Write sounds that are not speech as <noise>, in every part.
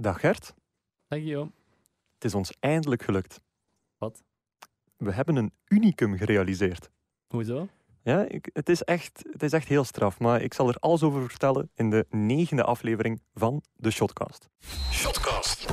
Dag Gert, Dag Guillaume. het is ons eindelijk gelukt. Wat? We hebben een unicum gerealiseerd. Hoezo? Ja, ik, het, is echt, het is echt heel straf, maar ik zal er alles over vertellen in de negende aflevering van de Shotcast. Shotcast.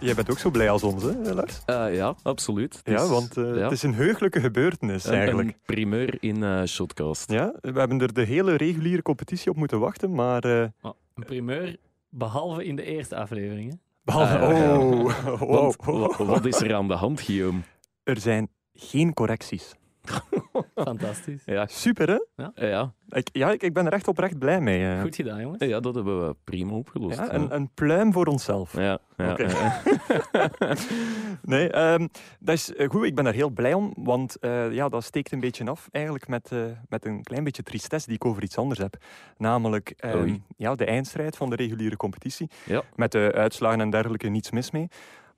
Jij bent ook zo blij als ons, hè, Lars? Eh, ja, absoluut. Het Ja, is- want eh, ja, het is een heugelijke gebeurtenis een- eigenlijk. Een primeur in eh Shotcast. Ja, we hebben er de hele reguliere competitie op moeten wachten, maar eh, Een primeur, behalve in de eerste aflevering. Hè? behalve... Oh, wow, <laughs> Want, wow. wa- wat is er aan de hand, Guillaume? Er zijn geen correcties. <laughs> <laughs> Fantastisch. Ja, Super, hè? eh, ja. Ik, ja, ik, ik ben er echt oprecht blij mee. eh. Goed gedaan, jongens. ja, dat hebben we prima opgelost. Ja, ja. een, een pluim voor onszelf. ja, ja, Oké. ja. <laughs> nee, ehm, dat is eh, goed. Ik ben daar heel blij om, want eh, ja, dat steekt een beetje af eigenlijk met, eh, met een klein beetje tristesse die ik over iets anders heb. Namelijk ehm, ja, de eindstrijd van de reguliere competitie. Ja. Met de uitslagen en dergelijke niets mis mee.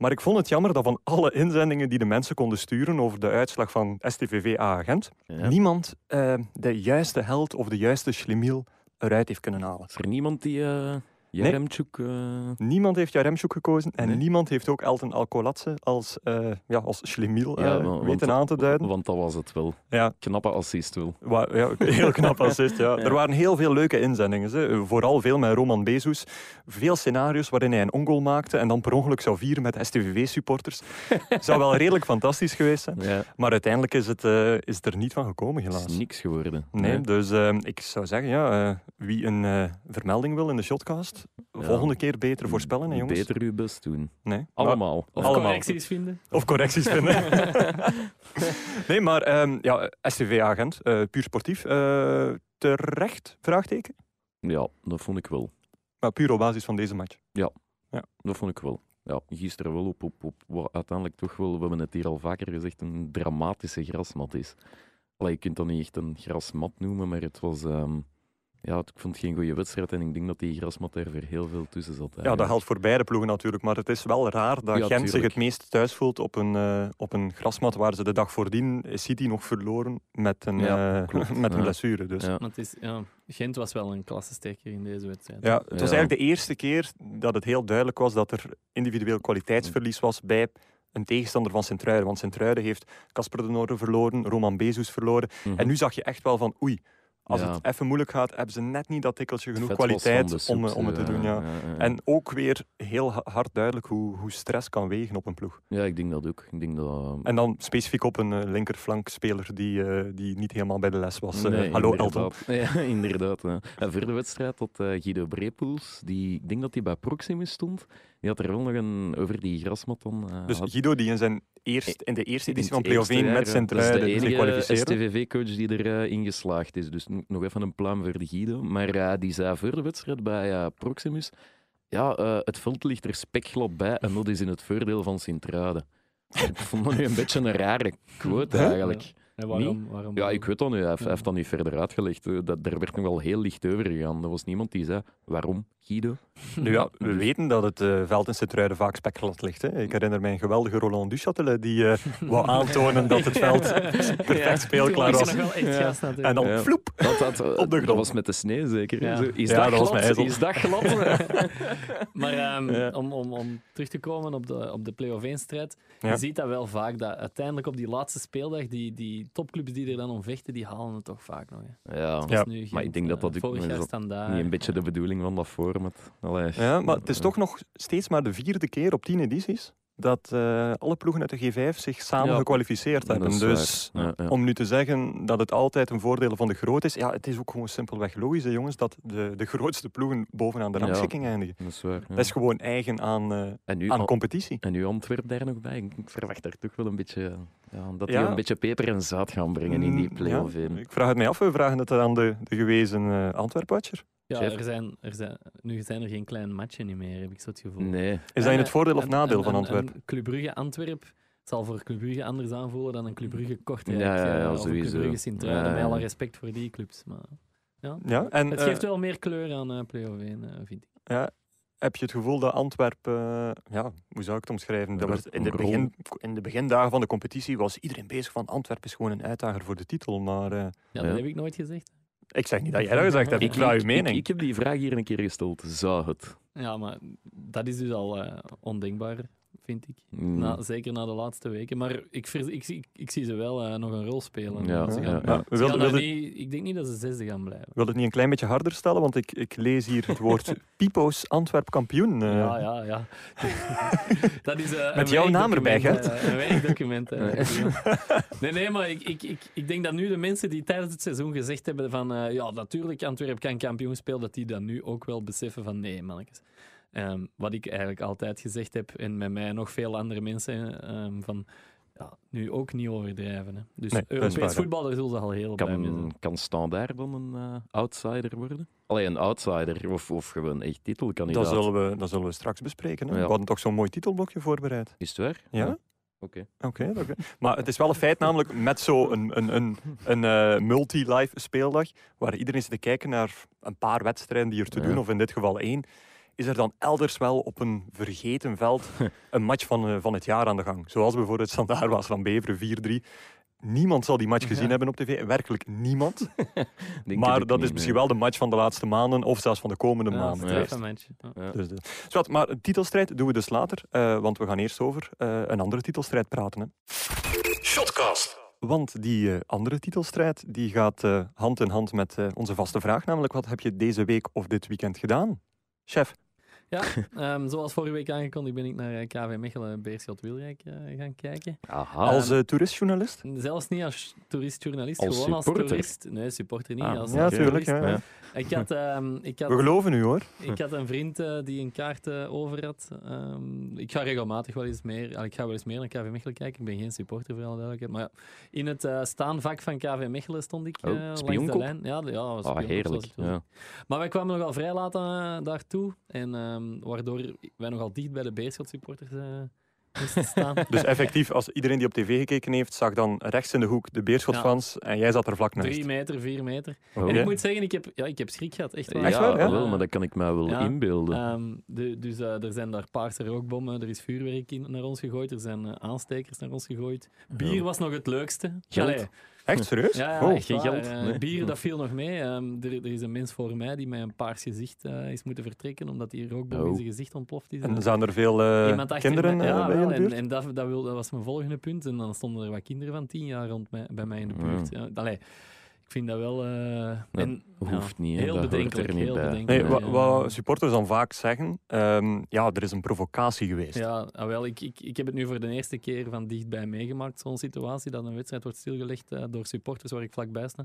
Maar ik vond het jammer dat van alle inzendingen die de mensen konden sturen over de uitslag van STVV A-agent, Ja. niemand eh, de juiste held of de juiste schlemiel eruit heeft kunnen halen. Is er niemand die uh, Jaremchuk... eh, Niemand heeft Jaremchuk gekozen en Nee. niemand heeft ook Elton Alcolatse als, eh ja, als schlemiel eh, ja, weten aan te duiden. Want dat was het wel. Ja, Knappe assist wel. wa- ja, heel <laughs> knap assist. Ja. Ja. Er waren heel veel leuke inzendingen. Hè. Vooral veel met Roman Bezus. Veel scenario's waarin hij een ongoal maakte en dan per ongeluk zou vieren met STVV-supporters. <laughs> zou wel redelijk fantastisch geweest zijn. Ja, Maar uiteindelijk is het, is het er niet van gekomen, het is helaas. niks geworden. Nee, dus eh, ik zou zeggen, ja, wie een vermelding wil in de shotcast, Ja. volgende keer beter voorspellen, hè, jongens. Beter uw best doen. Nee. Allemaal. Of Allemaal. correcties vinden. Of correcties vinden. <laughs> <laughs> nee, maar ehm, ja, STV-agent, eh, puur sportief. eh, terecht? Vraagteken. Ja, dat vond ik wel. Maar puur op basis van deze match. Dat vond ik wel. Ja, gisteren wel op, op, op wat uiteindelijk toch wel, we hebben het hier al vaker gezegd, een dramatische grasmat is. Allee, je kunt dat niet echt een grasmat noemen, maar het was... ehm, ja, ik vond het geen goede wedstrijd en ik denk dat die grasmat er voor heel veel tussen zat. Ja, dat geldt voor beide ploegen natuurlijk. Maar het is wel raar dat Ja, Gent zich het meest thuis voelt op een, eh, op een grasmat waar ze de dag voordien City nog verloren met een, Ja, eh, <laughs> met een Ja. blessure. Dus. Ja. Ja. Maar het is, ja, Gent was wel een klassensteker in deze wedstrijd. het was Ja. eigenlijk de eerste keer dat het heel duidelijk was dat er individueel kwaliteitsverlies was bij een tegenstander van Sint-Truiden. Want Sint-Truiden heeft Casper de Noorde verloren, Roman Bezus verloren. Mhm. En nu zag je echt wel van, oei, als Ja. het even moeilijk gaat, hebben ze net niet dat tikkeltje genoeg kwaliteit om, eh, om het te doen. Ja. En ook weer heel ha- hard duidelijk hoe, hoe stress kan wegen op een ploeg. Ja, ik denk dat ook. Ik denk dat... En dan specifiek op een eh, linkerflankspeler die, eh, die niet helemaal bij de les was. Hallo Elton. <laughs> inderdaad. Ja, inderdaad. En voor de wedstrijd had Guido Brepoels, die, ik denk dat hij bij Proximus stond, die had er wel nog een over die grasmat dan. Dus had- Guido, die in, zijn eerst, in de eerste editie van Play-off eerste 1 met ja. Sint-Truiden is zich de. STVV-coach die erin geslaagd is. Dus nog even een pluim voor de Guido. Maar eh, die zei voor de wedstrijd bij eh, Proximus, ja, eh, het veld ligt er spekglad bij en dat is in het voordeel van Sint-Truiden. <laughs> Ik vond dat nu een beetje een rare quote eigenlijk. En waarom, waarom, Ja, ik weet dat nu. Hij heeft, Ja. heeft dat niet verder uitgelegd. Eh, Dat, daar werd nogal heel licht over gegaan. Er was niemand die zei, waarom, Guido? <laughs> Nu ja, we weten dat het eh, veld in Sint-Truiden vaak spekglad ligt. Hè. Ik herinner mij een geweldige Roland Duchatelet die eh <laughs> wou aantonen dat het veld perfect speelklaar was. er nog wel Ja. gas natuurlijk. En dan Ja. vloep. Dat, dat, <laughs> Op de grond. dat was met de sneeuw zeker. Is, Ja, dat dat was glad? is dat glad? Maar ehm, Ja. om, om, om terug te komen op de, op de play-off 1-strijd, Ja. je ziet dat wel vaak, dat uiteindelijk op die laatste speeldag, die, die topclubs die er dan om vechten, die halen het toch vaak nog. Hè. ja, Dat is Ja. nu maar ik denk dat eh, dat ook- niet een beetje de bedoeling van dat format. Allee, Ja, maar het is eh, toch nog steeds maar de vierde keer op tien edities dat eh, alle ploegen uit de G5 zich samen Ja, gekwalificeerd hebben. Dus waar. Ja, ja. om nu te zeggen dat het altijd een voordeel van de groot is, ja, het is ook gewoon simpelweg logisch, hè, jongens, dat de, de grootste ploegen bovenaan de Ja. rangschikking eindigen. Dat is waar. ja. Dat is gewoon eigen aan, eh, En nu, aan An- competitie. en nu Antwerp daar nog bij. Ik verwacht daar toch wel een beetje... Ja, dat die Ja. een beetje peper en zout gaan brengen in die Mm, play-off. ja. Ik vraag het mij af, we vragen het aan de, de gewezen eh Antwerp-watcher. Ja, er zijn, er zijn, nu zijn er geen kleine matchen niet meer, heb ik zo het gevoel. Nee. Is dat in het voordeel of nadeel van Antwerpen? Een Club Brugge Antwerp zal voor Club Brugge anders aanvoelen dan een Club Brugge Kortrijk. Ja, ja, ja, eh, of Club sowieso. Brugge Sint-Truiden, Ja, met alle respect voor die clubs. Maar, ja. Ja, en Het eh, geeft wel meer kleur aan eh play-off 1, eh, vind ik. ja, heb je het gevoel dat Antwerpen, eh, ja, hoe zou ik het omschrijven? Dat was in, de begin, in de begindagen van de competitie was iedereen bezig van Antwerpen is gewoon een uitdager voor de titel. Maar eh, Ja, Ja. dat heb ik nooit gezegd. Ik zeg niet dat jij dat gezegd hebt. Ik vraag je mening. Ik, ik heb die vraag hier een keer gesteld. Zou het? Ja, maar dat is dus al eh, ondenkbaar, vind ik. Mm. Na, zeker na de laatste weken. Maar ik, ik, zie- ik, zie ze wel eh, nog een rol spelen. Ja, Ze gaan- ja. Ze niet- ik denk niet dat ze zesde gaan blijven. wilden het niet een klein beetje harder stellen, want ik, ik lees hier het woord <laughs> Pipo's Antwerp kampioen. eh. Ja, ja, ja. <laughs> dat is, eh, Met een jouw naam erbij, eh, Een werkdocument. <laughs> nee, nee, maar ik, ik, ik, ik denk dat nu de mensen die tijdens het seizoen gezegd hebben van eh, ja, natuurlijk Antwerp kan kampioen spelen, dat die dat nu ook wel beseffen van nee, mannetjes. Ehm, wat ik eigenlijk altijd gezegd heb, en met mij nog veel andere mensen, ehm, van ja, nu ook niet overdrijven. Hè. Dus Nee, Europees voetbal, daar zullen ze al heel blij mee zijn. Kan, kan Standaard dan een eh, outsider worden? Alleen een outsider of, of gewoon echt titelkandidaat? Dat zullen, we, dat zullen we straks bespreken. Hè? Ja. We hadden toch zo'n mooi titelblokje voorbereid. Is het waar? Ja? Oké. Oké, oké. Maar het is wel een feit namelijk met zo'n een, een, een, een eh, multi-live speeldag, waar iedereen zit te kijken naar een paar wedstrijden die er te Ja. doen, of in dit geval één, is er dan elders wel op een vergeten veld <laughs> een match van, eh, van het jaar aan de gang. Zoals bijvoorbeeld Standaard was van Beveren 4-3. Niemand zal die match gezien Ja. hebben op tv. Werkelijk niemand. <laughs> Maar dat is misschien wel de match van de laatste maanden, of zelfs van de komende Ja, maanden. Ja. Ja. Dus de... Zwat, maar een titelstrijd doen we dus later, eh, want we gaan eerst over eh, een andere titelstrijd praten. Hè. Shotcast. Want die eh, andere titelstrijd die gaat eh, hand in hand met eh, onze vaste vraag, namelijk wat heb je deze week of dit weekend gedaan? Chef, Ja, ehm, zoals vorige week aangekondigd ben ik naar eh, KV Mechelen Beerschot Wilrijk eh, gaan kijken. Aha. als eh, toeristjournalist? Zelfs niet als toerist-journalist, Als gewoon als toerist. Nee, supporter niet. Ah, als, Ja, als tuurlijk. toerist. Ja. Ik, had, ehm, ik, We had, geloven u hoor. ik had een vriend eh, die een kaart eh, over had. Ehm, ik ga regelmatig wel eens meer, ik ga wel eens meer naar KV Mechelen kijken. Ik ben geen supporter voor alle duidelijkheid. Maar ja, in het eh, staanvak van KV Mechelen stond ik Oh, eh, langs de lijn. Ja, ja zoals heerlijk. Ja. Maar wij kwamen nogal vrij laat daartoe. En ehm, waardoor wij nogal dicht bij de Beerschot supporters eh, moesten staan. <laughs> Dus effectief, als iedereen die op tv gekeken heeft, zag dan rechts in de hoek de Beerschot-fans en jij zat er vlak naast. Drie meter, vier meter. Oh. En ik moet zeggen, ik heb, ja, ik heb schrik gehad. Echt waar. Echt waar, ja? wel, maar dat kan ik mij wel Ja. inbeelden. Ehm, de, dus eh, er zijn daar paarse rookbommen, er is vuurwerk in, naar ons gegooid, er zijn eh, aanstekers naar ons gegooid. Bier Ja. was nog het leukste. Geld? Echt serieus? ja, ja, Oh. echt geen geld? Nee. bier, dat viel nog mee. Ehm, er, er is een mens voor mij die met een paars gezicht eh, is moeten vertrekken, omdat die rookbom in Oh. zijn gezicht ontploft is. En zijn er veel eh, Iemand achter kinderen mij- eh, ja, bij je in wel, de en, buurt? en dat, dat, wil, dat was mijn volgende punt. En dan stonden er wat kinderen van tien jaar rond mij, bij mij in de buurt. Ja. Allee, ik vind dat wel... eh, Dat en, ja, Hoeft niet, hè. heel dat bedenkelijk. er niet heel bij. bedenkelijk. Nee, Ja, wa- ja. wat supporters dan vaak zeggen, ehm, ja, er is een provocatie geweest. Ja, ah, wel, ik, ik, ik heb het nu voor de eerste keer van dichtbij meegemaakt, zo'n situatie, dat een wedstrijd wordt stilgelegd eh, door supporters waar ik vlakbij sta.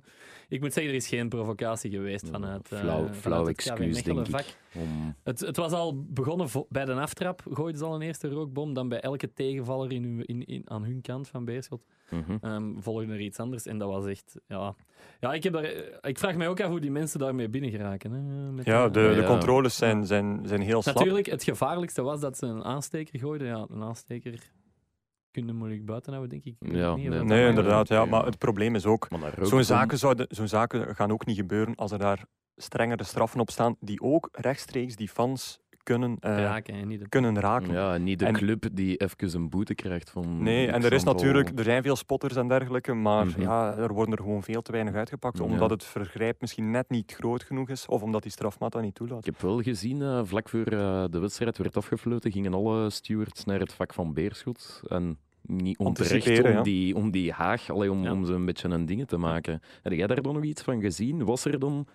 Ik moet zeggen, er is geen provocatie geweest vanuit, eh, Flauw- vanuit flauw excuus, denk ik. vak. Om... Het, het was al begonnen bij de aftrap, gooiden ze al een eerste rookbom, dan bij elke tegenvaller in, hun- in, in, aan hun kant van Beerschot ehm, volgde er iets anders. En dat was echt, ja... Ja, ik, heb daar, eh, ik vraag mij ook af hoe die mensen daarmee binnen geraken. Hè, met, Ja, eh, de, de Ja. controles zijn, zijn, zijn heel slap. Natuurlijk, het gevaarlijkste was dat ze een aansteker gooiden. Ja, een aansteker kun je moeilijk buiten houden, denk ik. Ik weet Ja, het niet, nee, Nee, inderdaad. Ja, maar het probleem is ook, zo'n zaken, zouden, zo'n zaken gaan ook niet gebeuren als er daar strengere straffen op staan, die ook rechtstreeks die fans kunnen, eh, raken en niet het. kunnen raken. Ja, niet de En- club die even een boete krijgt van... Nee, en er is natuurlijk, er zijn veel spotters en dergelijke, maar Mhm. ja, er worden er gewoon veel te weinig uitgepakt, Ja. omdat het vergrijp misschien net niet groot genoeg is, of omdat die strafmaat dat niet toelaat. Ik heb wel gezien, eh, vlak voor eh, de wedstrijd werd afgefloten, gingen alle stewards naar het vak van Beerschot. En niet onterecht om, ja. die, om die haag, allee, om, Ja. om ze een beetje een dingen te maken. Heb jij daar dan nog iets van gezien? Was er dan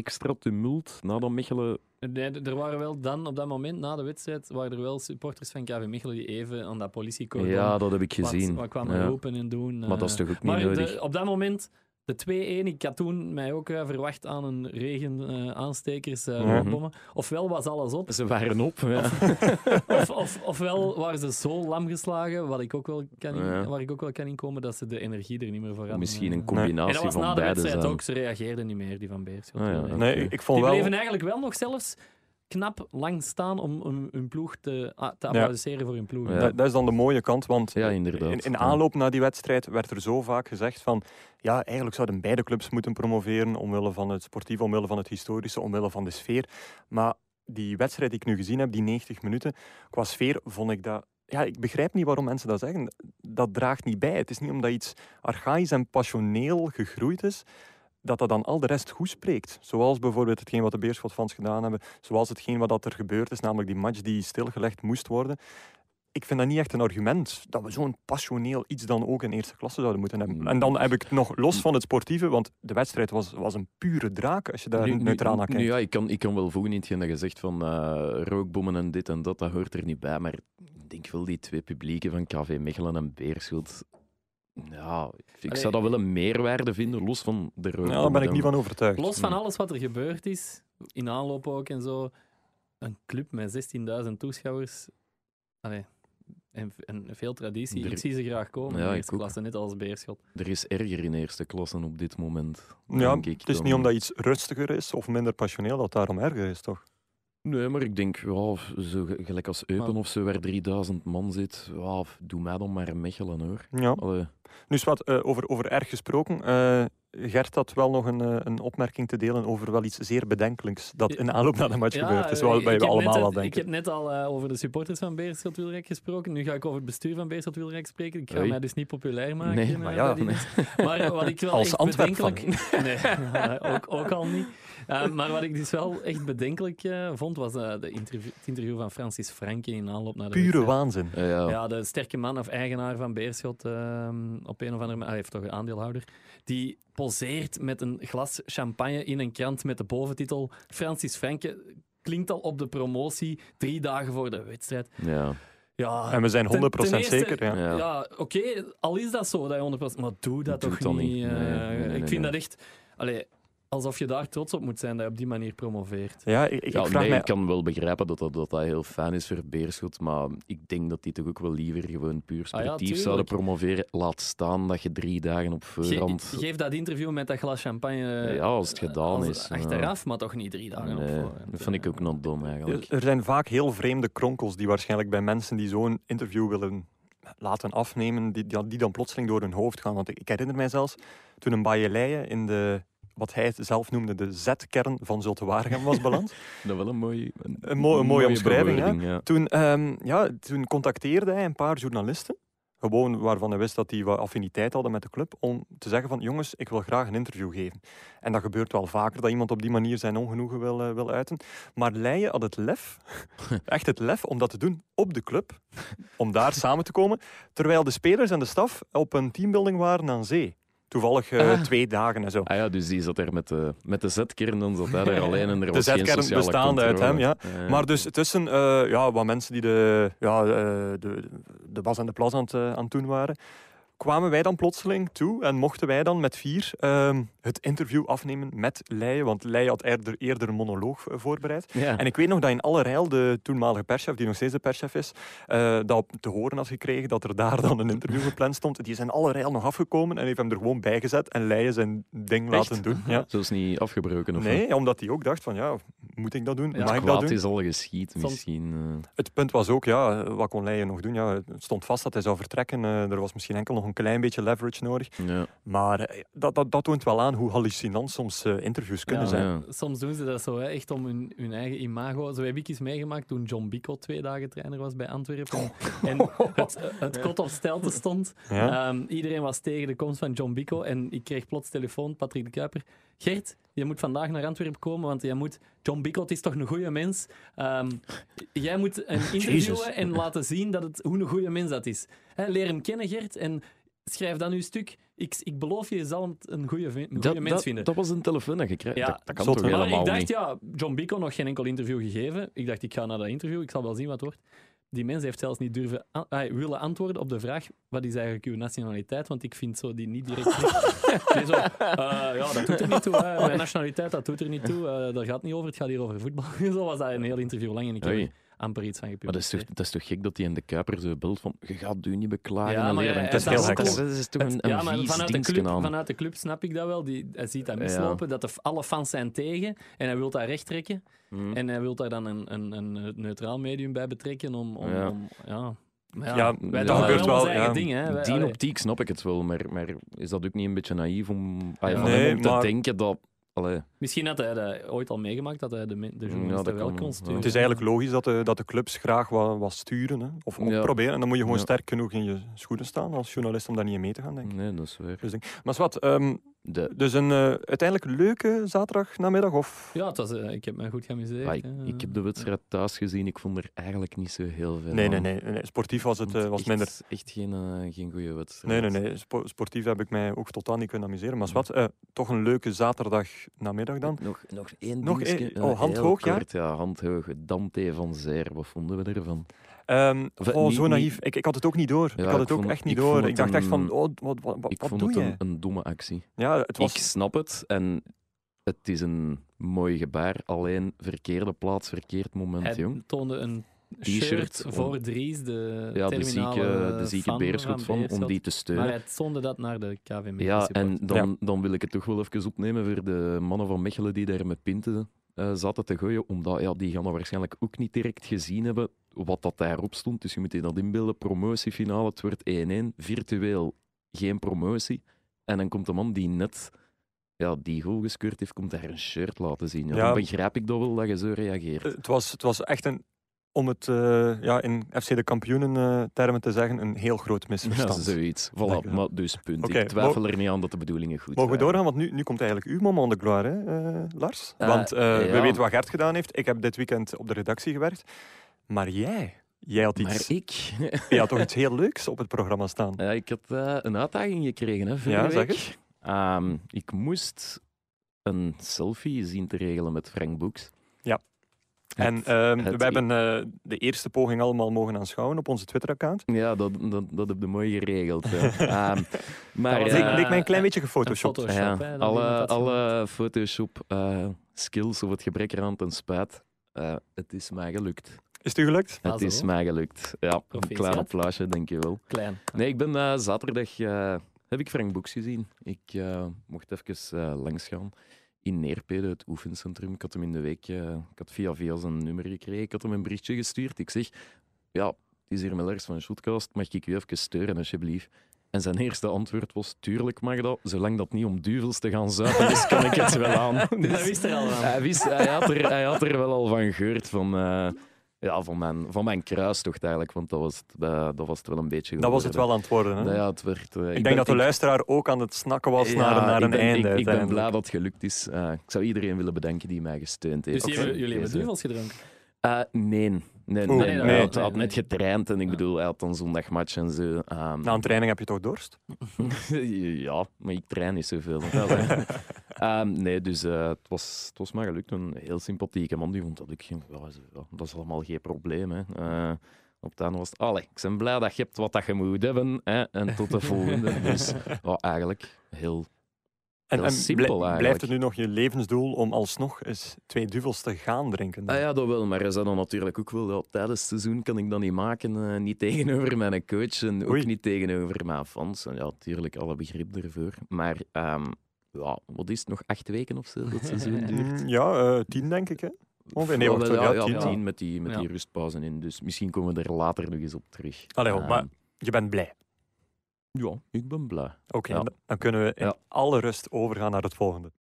extra tumult nadat Mechelen... Nee, er waren wel dan, op dat moment, na de wedstrijd, waren er wel supporters van KV Mechelen die even aan dat politiecordon Ja, dat heb ik gezien. wat kwamen Ja. roepen en doen. Maar dat is eh. toch ook niet Maar de- nodig? op dat moment, de 2-1, ik had toen mij ook eh, verwacht aan een regen eh, aanstekers, eh, Mhm. Ofwel was alles op, Ze waren op, ja. <laughs> of, of, ofwel waren ze zo lam geslagen, wat ik ook wel kan in- Ja. waar ik ook wel kan inkomen, dat ze de energie er niet meer voor hadden. Misschien een combinatie En dat was van na de beide wedstrijd ook, ze reageerden niet meer, die van Beerschot. Ah, ja, Nee. Ik, ik vond Die wel... bleven eigenlijk wel nog zelfs knap lang staan om hun, hun ploeg te, ah, te applaudisseren voor hun ploeg. Ja. Dat, dat is dan de mooie kant, want Ja, inderdaad. in, in aanloop naar die wedstrijd werd er zo vaak gezegd van ja, eigenlijk zouden beide clubs moeten promoveren omwille van het sportieve, omwille van het historische, omwille van de sfeer. Maar die wedstrijd die ik nu gezien heb, die 90 minuten, qua sfeer vond ik dat... Ja, ik begrijp niet waarom mensen dat zeggen. Dat draagt niet bij. Het is niet omdat iets archaïs en passioneel gegroeid is, dat dat dan al de rest goed spreekt. Zoals bijvoorbeeld hetgeen wat de Beerschot-fans gedaan hebben, zoals hetgeen wat dat er gebeurd is, namelijk die match die stilgelegd moest worden. Ik vind dat niet echt een argument dat we zo'n passioneel iets dan ook in eerste klasse zouden moeten hebben. En dan heb ik het nog los van het sportieve, want de wedstrijd was, was een pure draak als je daar Nu- nu- neutraal naar nu kijkt. ja, ik kan, ik kan wel voegen in hetgeen dat je zegt van eh, rookbommen en dit en dat, dat hoort er niet bij. Maar ik denk wel die twee publieken van KV Mechelen en Beerschot. Ja, ik Allee, zou dat wel een meerwaarde vinden, los van de. Ja, daar ben ik niet van overtuigd. Los van alles wat er gebeurd is, in aanloop ook en zo, een club met 16.000 toeschouwers. Allee, en, en veel traditie. Er- Ik zie ze graag komen Ja, in eerste ook. klasse, net als Beerschot. Er is erger in eerste klasse op dit moment. Ja, denk ik, het is dan- niet omdat iets rustiger is of minder passioneel dat het daarom erger is, toch? Nee, maar ik denk, ja, zo ge- gelijk als Eupen of zo, waar 3000 man zit, ja, doe mij dan maar Mechelen hoor. Ja. Allee, Nu, wat eh, over, over erg gesproken. eh, Gert had wel nog een, eh, een opmerking te delen over wel iets zeer bedenkelijks dat in aanloop naar de match gebeurd is. eh, Wat ik wij heb allemaal net, wel Ik denken. heb net al eh, over de supporters van Beerschot Wilrijk gesproken. Nu ga ik over het bestuur van Beerschot Wilrijk spreken. Ik ga Oei. mij dus niet populair maken. Nee, eh, <laughs> maar bij ja, nee. Maar wat ik wel Als echt bedenkelijk... <laughs> Nee, <laughs> ook, ook al niet. Eh, maar wat ik dus wel echt bedenkelijk eh, vond, was eh, de interview, het interview van Francis Franke in aanloop naar de Pure wedstrijd. waanzin. eh, ja. Ja, de sterke man of eigenaar van Beerschot, ehm, op een of andere manier, hij heeft toch een aandeelhouder, die poseert met een glas champagne in een krant met de boventitel Francis Franke klinkt al op de promotie drie dagen voor de wedstrijd. ja. Ja, En we zijn 100% ten- ten eerste- zeker. Ja. Ja. ja, oké, al is dat zo, dat je 100%, maar doe dat Doe toch niet. niet. eh, Nee, nee, nee, ik vind nee. dat echt... Allee, alsof je daar trots op moet zijn dat je op die manier promoveert. Ja, ik, ik Ja, vraag nee, mij... ik kan wel begrijpen dat dat, dat dat heel fijn is voor Beerschot, maar ik denk dat die toch ook wel liever gewoon puur Ah ja, sportief tuurlijk. zouden promoveren. Laat staan dat je drie dagen op Ge- voorhand... geef dat interview met dat glas champagne ja, als het gedaan als- is. ja. achteraf, maar toch niet drie dagen op voorhand. dat vind ik ook not dom eigenlijk. Er zijn vaak heel vreemde kronkels die waarschijnlijk bij mensen die zo'n interview willen laten afnemen, die, die, die dan plotseling door hun hoofd gaan. Want ik, ik herinner mij zelfs toen een Baaieleien in de, wat hij zelf noemde, de Z-kern van Zulte Waregem was beland. <laughs> Dat wel een, mooi, een, Een, mo- een mooie omschrijving, ja. Toen, ehm, ja, toen contacteerde hij een paar journalisten, gewoon waarvan hij wist dat die wat affiniteit hadden met de club, om te zeggen van jongens, ik wil graag een interview geven. En dat gebeurt wel vaker, dat iemand op die manier zijn ongenoegen wil, eh, wil uiten. Maar Leijen had het lef, <laughs> echt het lef, om dat te doen op de club, om daar samen te komen, terwijl de spelers en de staf op een teambuilding waren aan zee. Toevallig eh, Ah. twee dagen en zo. Ah ja, dus die zat er met de, met de Z-kern, dan zat hij er <laughs> alleen en er De was geen Z-kern sociale bestaande uit hem, Ja. Maar dus tussen eh, ja, wat mensen die de, ja, eh, de, de was en de plas aan het, eh, aan het doen waren, kwamen wij dan plotseling toe en mochten wij dan met vier ehm, het interview afnemen met Leijen, want Leijen had eerder, eerder een monoloog eh, voorbereid. Ja. En ik weet nog dat in alle rijl de toenmalige perschef, die nog steeds de perschef is, eh, dat te horen had gekregen dat er daar dan een interview gepland stond. Die is in alle rijl nog afgekomen en heeft hem er gewoon bijgezet en Leijen zijn ding Echt? laten doen. Ja. Zo is niet afgebroken of wat? Nee, omdat hij ook dacht van ja, moet ik dat doen? Ja, Mag ik dat Kwaad doen? is al geschied misschien. eh. Het punt was ook, ja, wat kon Leijen nog doen? Ja, het stond vast dat hij zou vertrekken. Er was misschien enkel nog een klein beetje leverage nodig. ja. Maar eh, dat, dat, dat toont wel aan hoe hallucinant soms eh, interviews kunnen Ja, zijn. Ja. Soms doen ze dat zo, hè, echt om hun, hun eigen imago. Zo heb ik eens meegemaakt toen John Bico twee dagen trainer was bij Antwerpen. En het, het kot op stelte stond. Ja. Ehm, iedereen was tegen de komst van John Bico. En ik kreeg plots telefoon, Patrick de Kuiper. Gert, je moet vandaag naar Antwerpen komen, want jij moet... John Bico, het is toch een goede mens? Ehm, jij moet een <laughs> interviewen en laten zien dat het, hoe een goede mens dat is. Hè, leer hem kennen, Gert, en schrijf dan uw stuk. Ik, ik beloof je, je zal een goede, Dat, mens dat, vinden. dat was een telefoon dat je kreeg. Ja, dat, dat kan toch helemaal ik dacht, niet? ja, John Bico nog geen enkel interview gegeven. Ik dacht, ik ga naar dat interview, ik zal wel zien wat het wordt. Die mens heeft zelfs niet durven an- ah, willen antwoorden op de vraag: wat is eigenlijk uw nationaliteit? Want ik vind zo die niet direct. <laughs> Nee, zo, eh, ja, dat doet er niet toe. Hè. Mijn nationaliteit, dat doet er niet toe. Eh daar gaat het niet over, het gaat hier over voetbal. <laughs> zo was dat een heel interview lang en ik heb amper iets van Maar dat is, toch, dat is toch gek dat hij in de Kuiper zo belt van je gaat u niet beklagen. Ja, en maar leren. ja, is, heel dat, hek. is, dat is toch een, een ja, maar vies vanuit de, club, aan. vanuit de club snap ik dat wel. Die, hij ziet dat Ja. mislopen, dat de, alle fans zijn tegen en hij wil dat recht trekken. Hm. En hij wil daar dan een, een, een neutraal medium bij betrekken om... om, Ja. om- ja. Maar ja, Ja, wij dat gebeurt wel ja. ding, hè. Wij- Die allee. optiek snap ik het wel, maar, maar is dat ook niet een beetje naïef om, ah, Ja. Nee, om te maar- denken dat... Allee, Misschien had hij dat ooit al meegemaakt, dat hij de, de journalisten wel kon ja. sturen. Het is eigenlijk logisch dat de, dat de clubs graag wat, wat sturen. Hè. Of Ja. proberen. En dan moet je gewoon Ja. sterk genoeg in je schoenen staan als journalist om daar niet in mee te gaan, denk ik. nee, dat is waar. Dus denk- Maar wat, ehm, De, Dus een uh, uiteindelijk leuke zaterdag namiddag? Of? Ja, het was, uh, ik heb me goed geamuseerd. Ah, ik, ik, heb de wedstrijd thuis gezien. Ik vond er eigenlijk niet zo heel veel nee, nee, nee, nee, nee, Sportief was het uh, was echt, minder. Echt geen, geen goede wedstrijd. Nee, nee, nee. Spo sportief heb ik mij ook totaal niet kunnen amuseren. Maar wat, toch een leuke zaterdag namiddag dan? Nog, nog één nog dingetje, één? Oh, handhoog, ja? Kort, ja? handhoog. Dante van Zeer, wat vonden we ervan? Um, oh, niet, zo naïef. Niet... Ik, ik had het ook niet door. Ja, ik had het ik ook vond, echt niet ik door. Ik dacht een, echt van, oh, wat, wat, wat, ik wat vond doe het je? een, een, domme actie. Ja, het was... Ik snap het en het is een mooi gebaar. Alleen verkeerde plaats, verkeerd moment, Hij jong. toonde een shirt voor Dries, de ja, de zieke, de zieke Beerschot van, om die te steunen. Maar hij toonde dat naar de KVM. Ja, en dan, ja. dan wil ik het toch wel even opnemen voor de mannen van Mechelen die daar met pinten uh, zaten te gooien, omdat ja, die gaan dat waarschijnlijk ook niet direct gezien hebben wat dat daarop stond. Dus je moet je dat inbeelden. Promotiefinale, het wordt 1-1. Virtueel geen promotie. En dan komt de man die net ja, die goal geskeurd heeft, komt daar een shirt laten zien. Ja, dan begrijp ik dat wel dat je zo reageert. Het was, het was echt een, om het uh, ja, in FC de kampioenen uh, termen te zeggen, een heel groot misverstand. Ja, zoiets. Voilà, maar dus punt. Okay, ik twijfel er niet aan dat de bedoelingen goed Mogen zijn. we doorgaan? Want nu, nu komt eigenlijk uw moment de gloire, hè, uh, Lars. Want ja. we weten wat Gert gedaan heeft. Ik heb dit weekend op de redactie gewerkt. Maar jij, jij had iets... Maar ik? <laughs> je had toch iets heel leuks op het programma staan? Ja, ik had uh, een uitdaging gekregen, hè, ja, week. zeg het. Um, ik moest een selfie zien te regelen met Frank Boeks. Ja. En uh, we hebben uh, de eerste poging allemaal mogen aanschouwen op onze Twitter-account. Ja, dat, dat, dat heb je mooi geregeld. Um, <laughs> maar dat leek, leek mij een klein beetje gefotoshopt. Photoshop, ja, alle, alle Photoshop-skills of het gebrek eraan ten spijt. Uh, het is mij gelukt. Is het u gelukt? Het ah, is mij gelukt. Ja, een klein applausje, denk je wel. Klein. Nee, ik ben uh, zaterdag... Uh, heb ik Frank Boeks gezien. Ik uh, mocht even uh, langs gaan in Neerpede, het oefencentrum. Ik had hem in de week, uh, ik had via via zijn nummer gekregen. Ik had hem een berichtje gestuurd. Ik zeg, ja, het is hier Mellers van Shotcast, mag ik u even steuren alsjeblieft? En zijn eerste antwoord was, tuurlijk mag dat, zolang dat niet om duvels te gaan zuipen is, kan ik het wel aan. Dus, <laughs> dat wist hij al van. Hij, wist, hij, had er, hij had er wel al van gehoord, van... Uh, ja, van mijn, van mijn kruistocht eigenlijk, want dat was, het, dat was het wel een beetje Dat was het wel aan het worden, hè? Ja, het werd, uh, ik, ik denk ben, dat de luisteraar ook aan het snakken was ja, naar, naar een ben, einde. Ik, ik ben blij dat het gelukt is. Uh, ik zou iedereen willen bedanken die mij gesteund heeft. Dus okay. jullie hebben duvels gedronken? Uh, nee. Nee, Oeh, nee, nee, hij nee, had, net getraind en ik bedoel, hij had een zondagmatch en zo. Um, Na een training heb je toch dorst? <laughs> ja, maar ik train niet zoveel. <laughs> um, nee, dus uh, het, was, het was maar gelukt. Een heel sympathieke man die vond dat ik, ja, dat is allemaal geen probleem. Hè. Uh, op het einde was het, allee, ik ben blij dat je hebt wat dat je moet hebben. Hè, en tot de volgende. <laughs> dus eigenlijk heel en, en simpel, blij, blijft het nu nog je levensdoel om alsnog eens twee duvels te gaan drinken? Ah, ja, dat wel. Maar is dat dan natuurlijk ook wel. Ja, tijdens het seizoen kan ik dat niet maken. Uh, niet tegenover mijn coach en ook Oei. niet tegenover mijn fans. En ja, natuurlijk alle begrip ervoor. Maar um, ja, wat is het? Nog acht weken of zo dat seizoen <laughs> duurt? Ja, uh, tien denk ik. Hè? Ongeveer, nee, wacht, ja, ja, ja, tien. met die, met die rustpauze in. Dus misschien komen we er later nog eens op terug. Allee, maar je bent blij. Ja, ik ben blij. Oké, Ja. dan kunnen we in Ja. alle rust overgaan naar het volgende.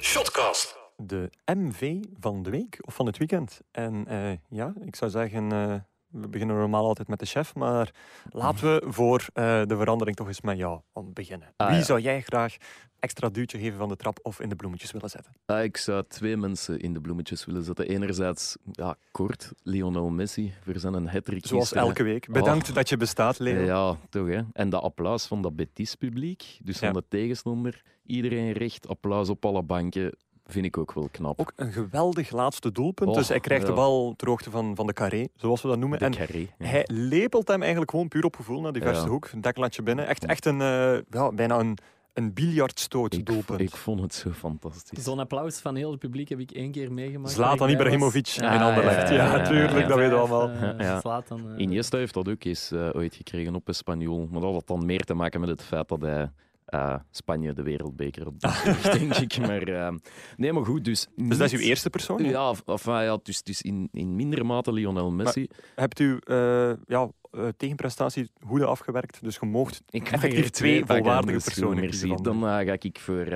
Shotcast. De MV van de week of van het weekend. En eh, ja, ik zou zeggen, eh, we beginnen normaal altijd met de chef, maar laten we voor eh, de verandering toch eens met jou om beginnen. Ah, Wie ja. zou jij graag extra duwtje geven van de trap of in de bloemetjes willen zetten? Ah, ik zou twee mensen in de bloemetjes willen zetten. Enerzijds, ja, kort, Lionel Messi voor zijn hat-trick. Zoals gisteren. elke week. Bedankt dat je bestaat, Leo. Ja, toch hè. En dat applaus van dat Betis-publiek, dus Ja. van de tegenstander. Iedereen recht, applaus op alle banken, vind ik ook wel knap. Ook een geweldig laatste doelpunt. Oh, dus hij krijgt de bal ter hoogte van, van de carré, zoals we dat noemen. de En carré. ja. hij lepelt hem eigenlijk gewoon puur op gevoel naar die verste Ja. hoek. Een deklatje binnen. Echt, echt een, eh, ja, bijna een, een biljartstoot ik, doelpunt. ik vond het zo fantastisch. Zo'n applaus van heel het publiek heb ik één keer meegemaakt. Zlatan Ibrahimovic was. in Ah, Anderlecht. ja, Ja, ja, ja, tuurlijk, ja. dat weten we allemaal. Ja. Zlatan, eh, Iniesta heeft dat ook eens ooit gekregen op Espanyol. Maar dat had dan meer te maken met het feit dat hij eh, Spanje de wereldbeker had <laughs> bezorgd, denk ik. Maar, eh, nee, maar goed, dus... Dus dat is uw eerste persoon? Ja, of, of, ah, ja dus, dus in, in mindere mate Lionel Messi. Hebt u eh, ja, eh, tegenprestatie goede afgewerkt? Dus je moogt ik effectief twee volwaardige personen merci. Dan ga ik voor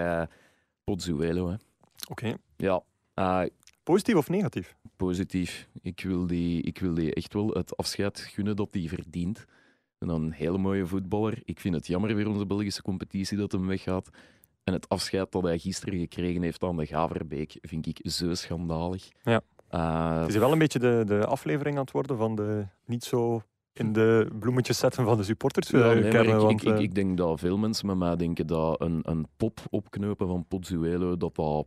Pozzuelo. Hè. Oké. Ja, Positief of negatief? positief. Ik wil, die, ik wil die echt wel het afscheid gunnen dat hij verdient. En dan een hele mooie voetballer. Ik vind het jammer voor onze Belgische competitie dat hem weggaat. En het afscheid dat hij gisteren gekregen heeft aan de Gaverbeek vind ik zo schandalig. Ja. Eh, Het is wel een beetje de, de aflevering aan het worden van de niet zo in de bloemetjes zetten van de supporters. ja, eh, nee, maar kernen, ik, want, ik, ik, eh, ik denk dat veel mensen met mij denken dat een, een pop opknopen van Pozzuelo, dat dat,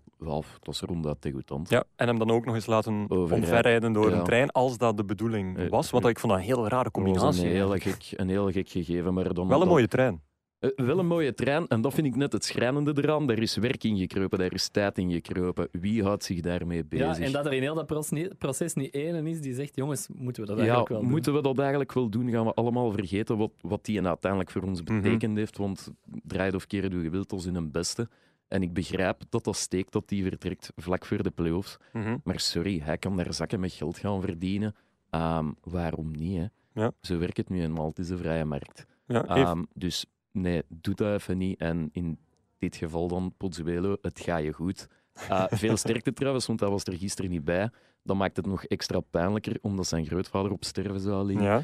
dat is ronduit degoutant. ja, en hem dan ook nog eens laten Overrijden. omverrijden door Ja. een trein, als dat de bedoeling Eh, was. Want ik vond dat een heel rare Dat combinatie. een heel, gek, een heel gek gegeven. Maar dan, Wel een dat- mooie trein. Eh, wel een mooie trein, en dat vind ik net het schrijnende eraan. Daar is werk in gekropen, daar is tijd in gekropen. Wie houdt zich daarmee bezig? Ja, en dat er in heel dat proces niet, proces niet één is die zegt, jongens, moeten we dat Ja, eigenlijk wel doen? moeten we dat eigenlijk wel doen? Gaan we allemaal vergeten wat, wat die uiteindelijk voor ons Mhm. betekend heeft? Want draait of keren hoe je wilt, als in een beste. En ik begrijp dat dat steekt dat die vertrekt vlak voor de play-offs. Mhm. Maar sorry, hij kan daar zakken met geld gaan verdienen. Ehm, waarom niet? Hè? Ja. Zo werkt het nu eenmaal. Het is een vrije markt. Ja, heeft- Ehm, dus nee, doe dat even niet. En in dit geval dan, Pozzuelo, het gaat je goed. Eh, veel <laughs> sterkte trouwens, want hij was er gisteren niet bij. Dat maakt het nog extra pijnlijker, omdat zijn grootvader op sterven zou liggen. Ja,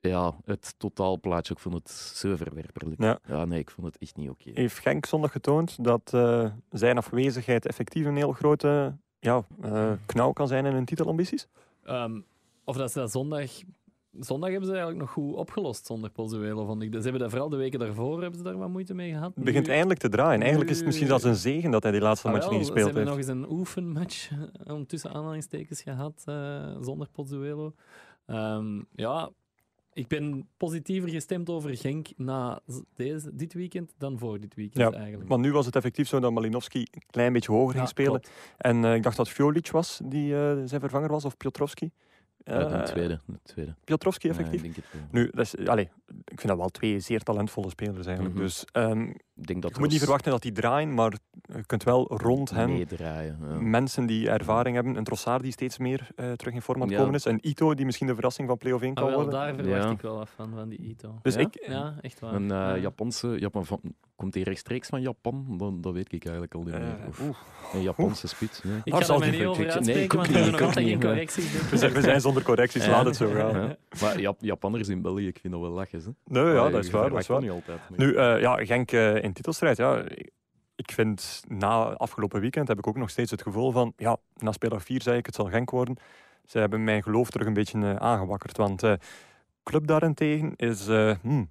ja. het totaalplaatje, ik vond het zo verwerperlijk. Ja. nee, ik vond het echt niet oké. Heeft Genk zondag getoond dat eh, zijn afwezigheid effectief een heel grote ja, eh, knauw kan zijn in hun titelambities? Ehm, of dat ze dat zondag... Zondag hebben ze eigenlijk nog goed opgelost zonder Pozzuelo, vond ik. Ze hebben dat vooral de weken daarvoor hebben ze daar wat moeite mee gehad. Het begint Nu- eindelijk te draaien. Eigenlijk is het misschien zelfs een zegen dat hij die laatste Ah, match niet Ze gespeeld hebben heeft. nog eens een oefenmatch eh, om tussen aanhalingstekens gehad eh, zonder Pozzuelo. Ehm, ja, ik ben positiever gestemd over Genk na deze, dit weekend dan voor dit weekend Ja, eigenlijk. Want nu was het effectief zo dat Malinowski een klein beetje hoger Ja, ging spelen. klopt. En eh, ik dacht dat Fjolic was die zijn vervanger was, of Piotrowski. Ja, de Eh, tweede. De tweede. Piotrowski Ja, effectief. ik denk het wel. Nu, dat is, allee, ik vind dat wel twee zeer talentvolle spelers eigenlijk. Mhm. Dus ehm, Ik denk dat je moet niet verwachten dat die draaien, maar je kunt wel rond. Ja. mensen die ervaring hebben. Een Trossard die steeds meer eh, terug in vorm aan het Ja. komen is. En Ito die misschien de verrassing van play-off 1 Ah, kan wel, worden. daar verwacht Ja. ik wel af van, van die Ito. Dus Ja? ik, Ja, echt waar. Een eh, Ja. Japanse, Japan van, komt hij rechtstreeks van Japan? Dat, dat weet ik eigenlijk al niet meer. Of een Japanse spits. Nee. Ik zal er niet over nee, uitspreken, ik ook want we hebben nog altijd geen niet, correcties. denk we, zijn, we zijn zonder correcties, Ja. laat het zo gaan. Ja. Maar Jap- Japanners in België, ik vind dat wel lachen. Hè? Nee, ja, dat is waar. Dat is waar. niet altijd. Nu, eh, ja, Genk eh, in titelstrijd. Ja, ik vind na afgelopen weekend heb ik ook nog steeds het gevoel van, ja, na speler 4 zei ik, het zal Genk worden. Ze hebben mijn geloof terug een beetje eh, aangewakkerd. Want eh Club daarentegen is eh, hmm,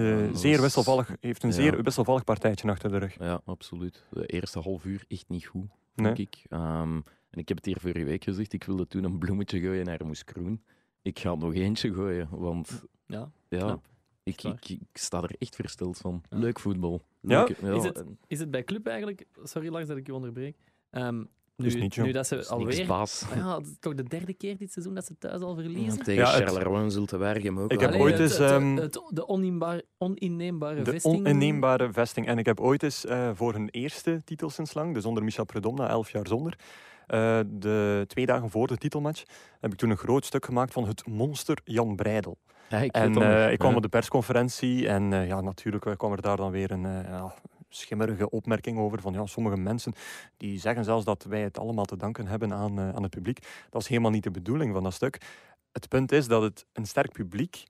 eh, Ja, zeer was- wisselvallig, heeft een ja. zeer wisselvallig partijtje achter de rug. Ja, absoluut. De eerste half uur echt niet goed, Nee. denk ik. Ehm, en ik heb het hier vorige week gezegd, ik wilde toen een bloemetje gooien naar Moes Kroen. Ik ga nog eentje gooien, want Ja. ja, ik, ik, ik sta er echt versteld van. Ja. Leuk voetbal. Ja? Leuk- Is het- Is het bij Club eigenlijk... Sorry Lars dat ik je onderbreek. Ehm, nu, is niet, nu dat ze alweer... baas. <laughs> Ah ja, het is toch de derde keer dit seizoen dat ze thuis al verliezen? Tegen Ja, Charleroi zult te ook Ik heb Allee, ooit eens, het- ehm, het- de oninneembaar- oninneembare De vesting... oninneembare vesting. En ik heb ooit eens eh, voor hun eerste titel sinds lang, dus onder Michel Predom, na elf jaar zonder, eh, de twee dagen voor de titelmatch, heb ik toen een groot stuk gemaakt van het monster Jan Breidel. Ja, ik En eh, ik kwam Ja. op de persconferentie en eh, ja, natuurlijk kwam er daar dan weer een eh, ja, schimmerige opmerking over van ja, sommige mensen die zeggen zelfs dat wij het allemaal te danken hebben aan, eh, aan het publiek. Dat is helemaal niet de bedoeling van dat stuk. Het punt is dat het een sterk publiek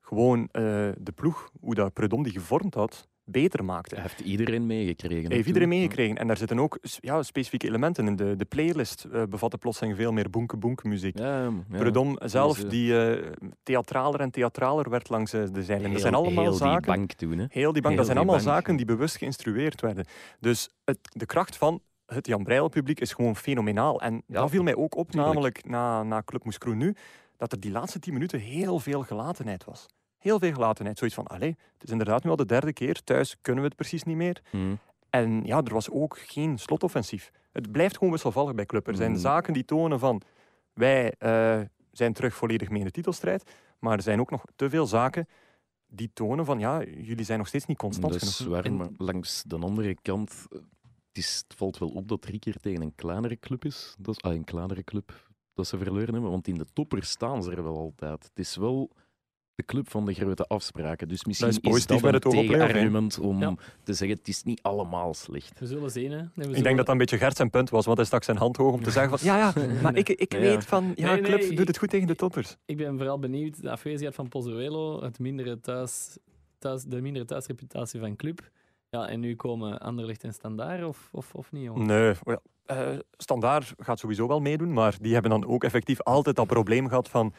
gewoon eh, de ploeg, hoe dat Predom die gevormd had, beter maakte. Heeft iedereen meegekregen. Heeft iedereen meegekregen. En daar zitten ook ja, specifieke elementen in. De, de playlist eh, bevatte plotseling veel meer boenke-boenke muziek. Ja, ja. Predom zelf, is, eh, die eh, theatraler en theatraler werd langs de zijlijn. Dat zijn allemaal heel zaken. die bank toen, hè. Heel die bank, heel dat zijn allemaal bank. zaken die bewust geïnstrueerd werden. Dus het, de kracht van het Jan Breidel publiek is gewoon fenomenaal. En Ja, dat viel mij ook op, tuurlijk. namelijk na, na Club Moes nu, dat er die laatste tien minuten heel veel gelatenheid was. Heel veel gelatenheid. Zoiets van, allee, het is inderdaad nu al de derde keer, thuis kunnen we het precies niet meer. Hm. En ja, er was ook geen slotoffensief. Het blijft gewoon wisselvallig bij Club. Er zijn Mm. zaken die tonen van, wij eh, zijn terug volledig mee in de titelstrijd, maar er zijn ook nog te veel zaken die tonen van, ja, jullie zijn nog steeds niet constant genoeg. maar langs de andere kant, het, is, het valt wel op dat drie keer tegen een kleinere club is. Dat is ah, een kleinere club dat ze verloren hebben, want in de toppers staan ze er wel altijd. Het is wel de club van de grote afspraken. Dus misschien is is, positief dat met een het oog op play-off, hè? tegenargument om Ja. te zeggen het is niet allemaal slecht. We zullen zien, hè. Nee, we Ik zullen- denk dat dat een beetje Gert zijn punt was, want hij stak zijn hand hoog om te zeggen van, ja, ja, maar ik, ik weet van, ja, Nee, Club ik- doet het goed tegen de toppers. Ik ben vooral benieuwd, de afwezigheid van Pozzuelo, het mindere thuis, thuis, de mindere thuisreputatie van Club. Ja, en nu komen Anderlecht en Standaard of, of, of niet, jongen? Nee, ja, eh, Standaard gaat sowieso wel meedoen, maar die hebben dan ook effectief altijd dat probleem gehad van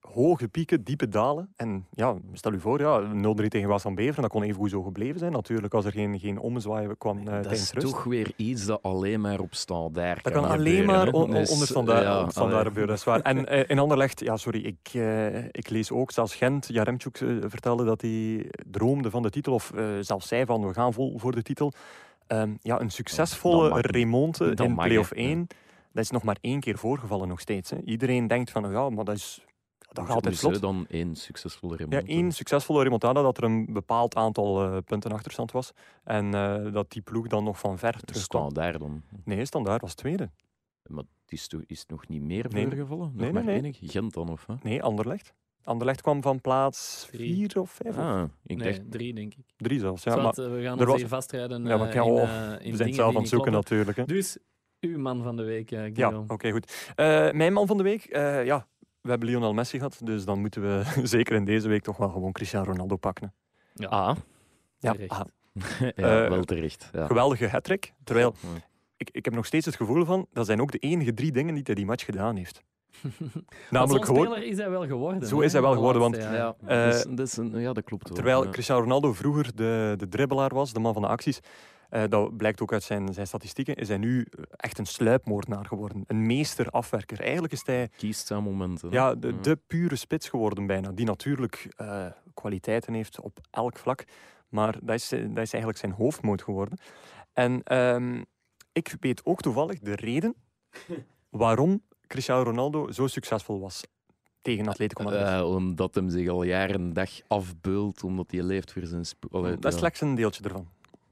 hoge pieken, diepe dalen. En ja, stel u voor, ja, 0-3 tegen Waas van Beveren, dat kon even goed zo gebleven zijn. Natuurlijk, als er geen, geen ommezwaai kwam uh, dat tijdens is rust. toch weer iets dat alleen maar op standaard Dat kan alleen maar hè. on- on- Dus, onder standaard, ja, gebeuren, dat is waar. En <laughs> eh, in Anderlecht, ja, sorry, ik, eh, ik lees ook, zelfs Gent, Jaremchuk vertelde dat hij droomde van de titel, of zelfs zei van, we gaan vol voor de titel. Ehm, ja, een succesvolle Dat remonte Dat in play-off hè. 1, dat is nog maar één keer voorgevallen nog steeds. Hè. Iedereen denkt van, ja, maar dat is... Dat gaat altijd Dus, vlot. dan één succesvolle Ja, remonte. één succesvolle remontada, dat er een bepaald aantal eh, punten achterstand was. En eh, dat die ploeg dan nog van ver terugkwam. standaard dan. Nee, standaard was tweede. Maar het is, toch, is het nog niet meer Nee. voorgevallen? Nog Nee, maar nee? Gent dan, of? Nee, Anderlecht. Anderlecht kwam van plaats vier of vijf. Ah, ik nee, dacht... drie, denk ik. Drie zelfs. Ja, Zwart, maar, eh, we gaan er ons was- hier vastrijden Ja, maar eh, ja, in, in we zijn zelf aan het zoeken kloppen. natuurlijk. Hè. Dus, uw man van de week, eh Ja, Guillaume. oké, goed. Eh, mijn man van de week, eh, ja, we hebben Lionel Messi gehad, dus dan moeten we <laughs> zeker in deze week toch wel gewoon Cristiano Ronaldo pakken. hè. Ja, Ah, Ja, terecht. ah, <laughs> ja, Eh, wel terecht. Ja. geweldige hat-trick. Terwijl, Ja. ik, ik heb nog steeds het gevoel van, dat zijn ook de enige drie dingen die hij die match gedaan heeft. <laughs> Namelijk gewoon, speler is hij wel geworden. Zo hè, is hij wel de geworden, want-. Ja, dus, dat is een- ja, dat klopt wel. terwijl ja. Cristiano Ronaldo vroeger de, de dribbelaar was, de man van de acties, eh, dat blijkt ook uit zijn, zijn statistieken, is hij nu echt een sluipmoordenaar geworden. Een meester-afwerker. Eigenlijk is hij kiest zijn momenten. Ja, de, pure spits geworden bijna. Die natuurlijk eh, kwaliteiten heeft op elk vlak. Maar dat is, dat is eigenlijk zijn hoofdmoot geworden. En ehm, ik weet ook toevallig de reden <laughs> waarom Cristiano Ronaldo zo succesvol was tegen Atletico Madrid. Eh, omdat hem zich al jaren en dag afbeult, omdat hij leeft voor zijn... Allee, dat is slechts een deeltje ervan.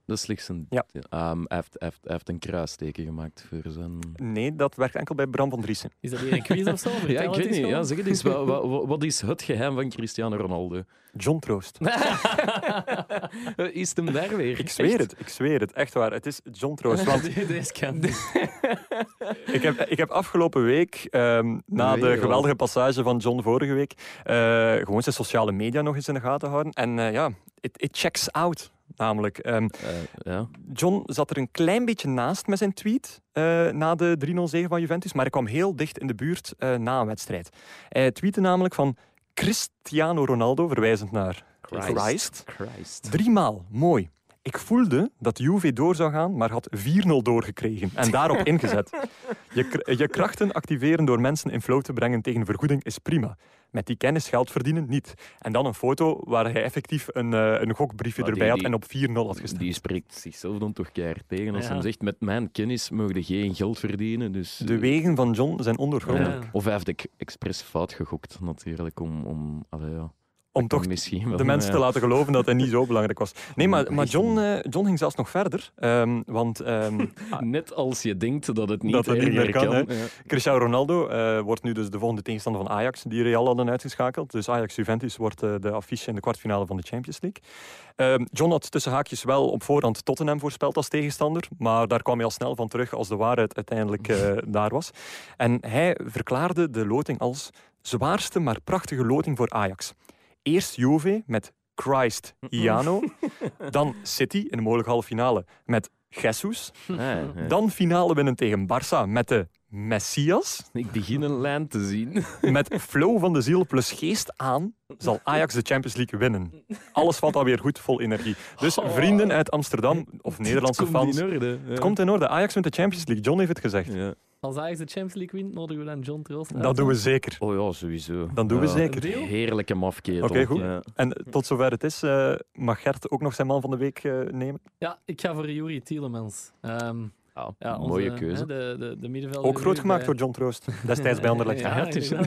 Dat is slechts een... Ja. Ehm, hij, heeft, hij, heeft, hij heeft een kruisteken gemaakt voor zijn... Nee, dat werkt enkel bij Bram van Driessen. Is dat hier een quiz of zo? <laughs> Ja, ik het weet niet. Ja, zeg het eens. Wat, wat, wat is het geheim van Cristiano Ronaldo? John Troost. <laughs> is het hem daar weer? Ik zweer Echt? het, ik zweer het. Echt waar. Het is John Troost. Want <laughs> Deze kan. ik, heb, ik heb afgelopen week, ehm, na Weer de geweldige passage van John vorige week, eh, gewoon zijn sociale media nog eens in de gaten houden. En eh, ja, it, it checks out. Namelijk, ehm, Eh, ja. John zat er een klein beetje naast met zijn tweet eh, na de 3-0 zege van Juventus, maar hij kwam heel dicht in de buurt eh, na een wedstrijd. Hij tweette namelijk van Cristiano Ronaldo, verwijzend naar Christ. Christ. Driemaal, mooi. Ik voelde dat Juve door zou gaan, maar had 4-0 doorgekregen en daarop ingezet. Je, je krachten activeren door mensen in flow te brengen tegen vergoeding is prima. Met die kennis geld verdienen niet. En dan een foto waar hij effectief een, eh, een gokbriefje Maar die- erbij had en op 4-0 had gestemd. Die spreekt zichzelf dan toch keihard tegen. Als Ja. hij zegt, met mijn kennis mogen je geen geld verdienen. Dus, De wegen van John zijn ondergrondig. Ja. Of hij heeft expres fout gegokt, natuurlijk, om... om allee, ja. Om toch wel, de <laughs> mensen ja. te laten geloven dat hij niet zo belangrijk was. Nee, maar, maar John, eh, John ging zelfs nog verder. ehm, want ehm, <laughs> Net als je denkt dat het niet, Dat het niet erger meer kan. Ja. Cristiano Ronaldo eh, wordt nu dus de volgende tegenstander van Ajax, die Real hadden uitgeschakeld. Dus Ajax-Juventus wordt eh, de affiche in de kwartfinale van de Champions League. Ehm, John had tussen haakjes wel op voorhand Tottenham voorspeld als tegenstander, maar daar kwam hij al snel van terug als de waarheid uiteindelijk <laughs> daar was. En hij verklaarde de loting als zwaarste maar prachtige loting voor Ajax. Eerst Juve met Christ Iano, <laughs> dan City in de mogelijke halve finale met Jesus, ja. dan finale winnen tegen Barça met de Messias. Ik begin een lijn te zien. <laughs> Met flow van de ziel plus geest aan zal Ajax de Champions League winnen. Alles valt alweer goed, vol energie. Dus vrienden uit Amsterdam, of <laughs> Nederlandse fans, het komt in orde. Ajax wint de Champions League. John heeft het gezegd. Ja. Als Ajax de Champions League wint, nodigen we dan John Troost uit. Dat doen we zeker. Oh ja, sowieso. Dan doen we zeker. Heerlijke mafketel. Oké, goed. Ja. En tot zover het is, eh, mag Gert ook nog zijn man van de week eh, nemen. Ja, ik ga voor Juri Tielemans. Ehm, Ja, ja, onze, mooie hè, keuze. de, de, de middenvelder Ook groot gemaakt bij- door John Troost. Destijds bij <laughs> Anderlecht. Ja, Ja,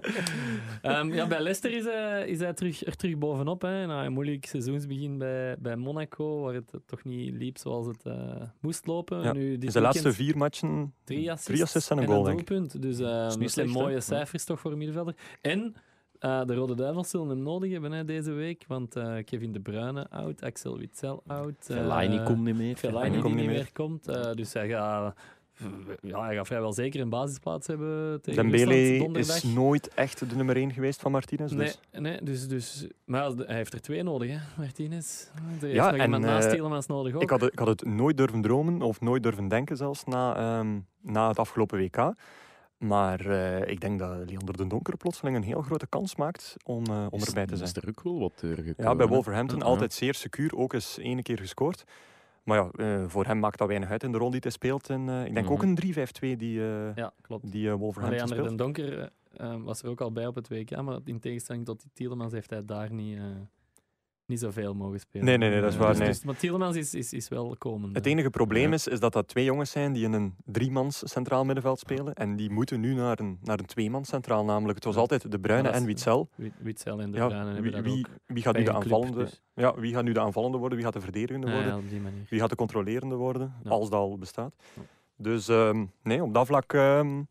<laughs> Ehm, ja, bij Leicester is hij, is hij terug, er terug bovenop. Hè. Na een moeilijk seizoensbegin bij, bij Monaco, waar het toch niet liep zoals het eh, moest lopen. Ja, Nu, In zijn laatste vier matchen drie assists, drie assists en een goal, denk ik. doelpunt. Dus eh, dat niet zijn slecht, hè? mooie cijfers toch voor een middenvelder. En eh, de Rode Duivels zullen hem nodig hebben hè, deze week, want eh, Kevin De Bruyne out, Axel Witsel out. eh, Fellaini komt niet meer. Fellaini komt niet meer, komt. eh, dus hij gaat Ja, hij gaat vrijwel zeker een basisplaats hebben tegen Dembele Rusland donderdag. is nooit echt de nummer 1 geweest van Martinez. Nee, Dus. nee dus, dus, maar hij heeft er twee nodig, hè, Martinez. Er heeft Ja, nog iemand en, naast eh, Tielemans nodig ook. Ik, had, het- ik had het nooit durven dromen, of nooit durven denken zelfs, na, ehm, na het afgelopen WK. Maar eh, ik denk dat Leander de Donker plotseling een heel grote kans maakt om, eh, om erbij te zijn. Is er ook wel wat doorgekomen. Ja, bij? Wolverhampton Ja. altijd zeer secuur, ook eens ene keer gescoord. Maar ja, eh, voor hem maakt dat weinig uit in de rol die hij speelt. En, eh, ik denk ook Mhm. een 3-5-2 die, eh, Ja, klopt. die Wolverhampton Leander speelt. den Donker was er ook al bij op het WK, maar in tegenstelling tot die Tielemans heeft hij daar niet, niet zoveel mogen spelen. Nee, nee, nee, dat is Eh, waar, dus- nee. dus- maar Tielemans is, is, is wel komen. Het enige probleem Ja. is, is dat dat twee jongens zijn die in een driemans centraal middenveld spelen. En die moeten nu naar een, naar een tweemans centraal. Namelijk, het was Ja. altijd De Bruyne dat en Witzel. Witzel en De Ja, Bruyne hebben wie, dat wie, ook. wie gaat nu de club, aanvallende, dus. ja, wie gaat nu de aanvallende worden? Wie gaat de verdedigende Ja, worden? ja, op die manier. Wie gaat de controlerende worden? Ja. Als dat al bestaat. Ja. Dus ehm, nee, op dat vlak ehm,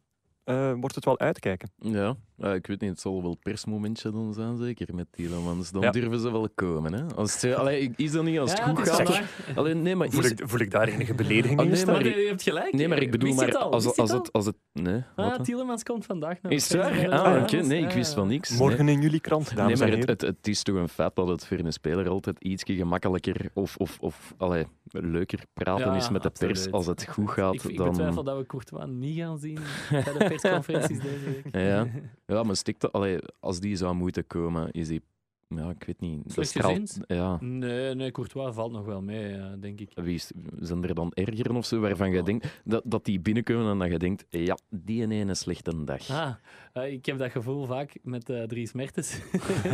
eh, wordt het wel uitkijken. Ja, ja, ik weet niet, het zal wel een persmomentje dan zijn, zeker met Tielemans. Dan Ja. durven ze wel komen. Hè? Als het, allee, is dat niet als het Ja, goed gaat? Zeg. Alleen, nee, maar Voel is, ik, voel ik daar enige belediging Ah, in nee, staan? Maar maar je hebt gelijk. nee, maar ik bedoel, het maar al? als, het, als het... Nee, wat Ah? Tielemans komt vandaag naar Is het Ah, nee, ik wist van niks. Morgen in jullie krant, dames Nee, maar het, het, het is toch een feit dat het voor een speler altijd ietsje gemakkelijker of, of, of allee, leuker praten Ja, is met de pers absoluut. als het goed gaat. Ik, ik dan... betwijfel dat we Courtois niet gaan zien bij de <laughs> persconferenties deze week. Ja. Ja, maar stikt dat, allee, als die zou moeten komen, is die... Ja, ik weet niet. Straalt... Ja. Nee, nee, Courtois valt nog wel mee, denk ik. Wie is, zijn er dan ergeren of zo, waarvan je Oh. denkt dat, dat die binnenkomen en dat je denkt, ja, die ene een slechte dag. Ah, eh, ik heb dat gevoel vaak met eh Dries Mertens.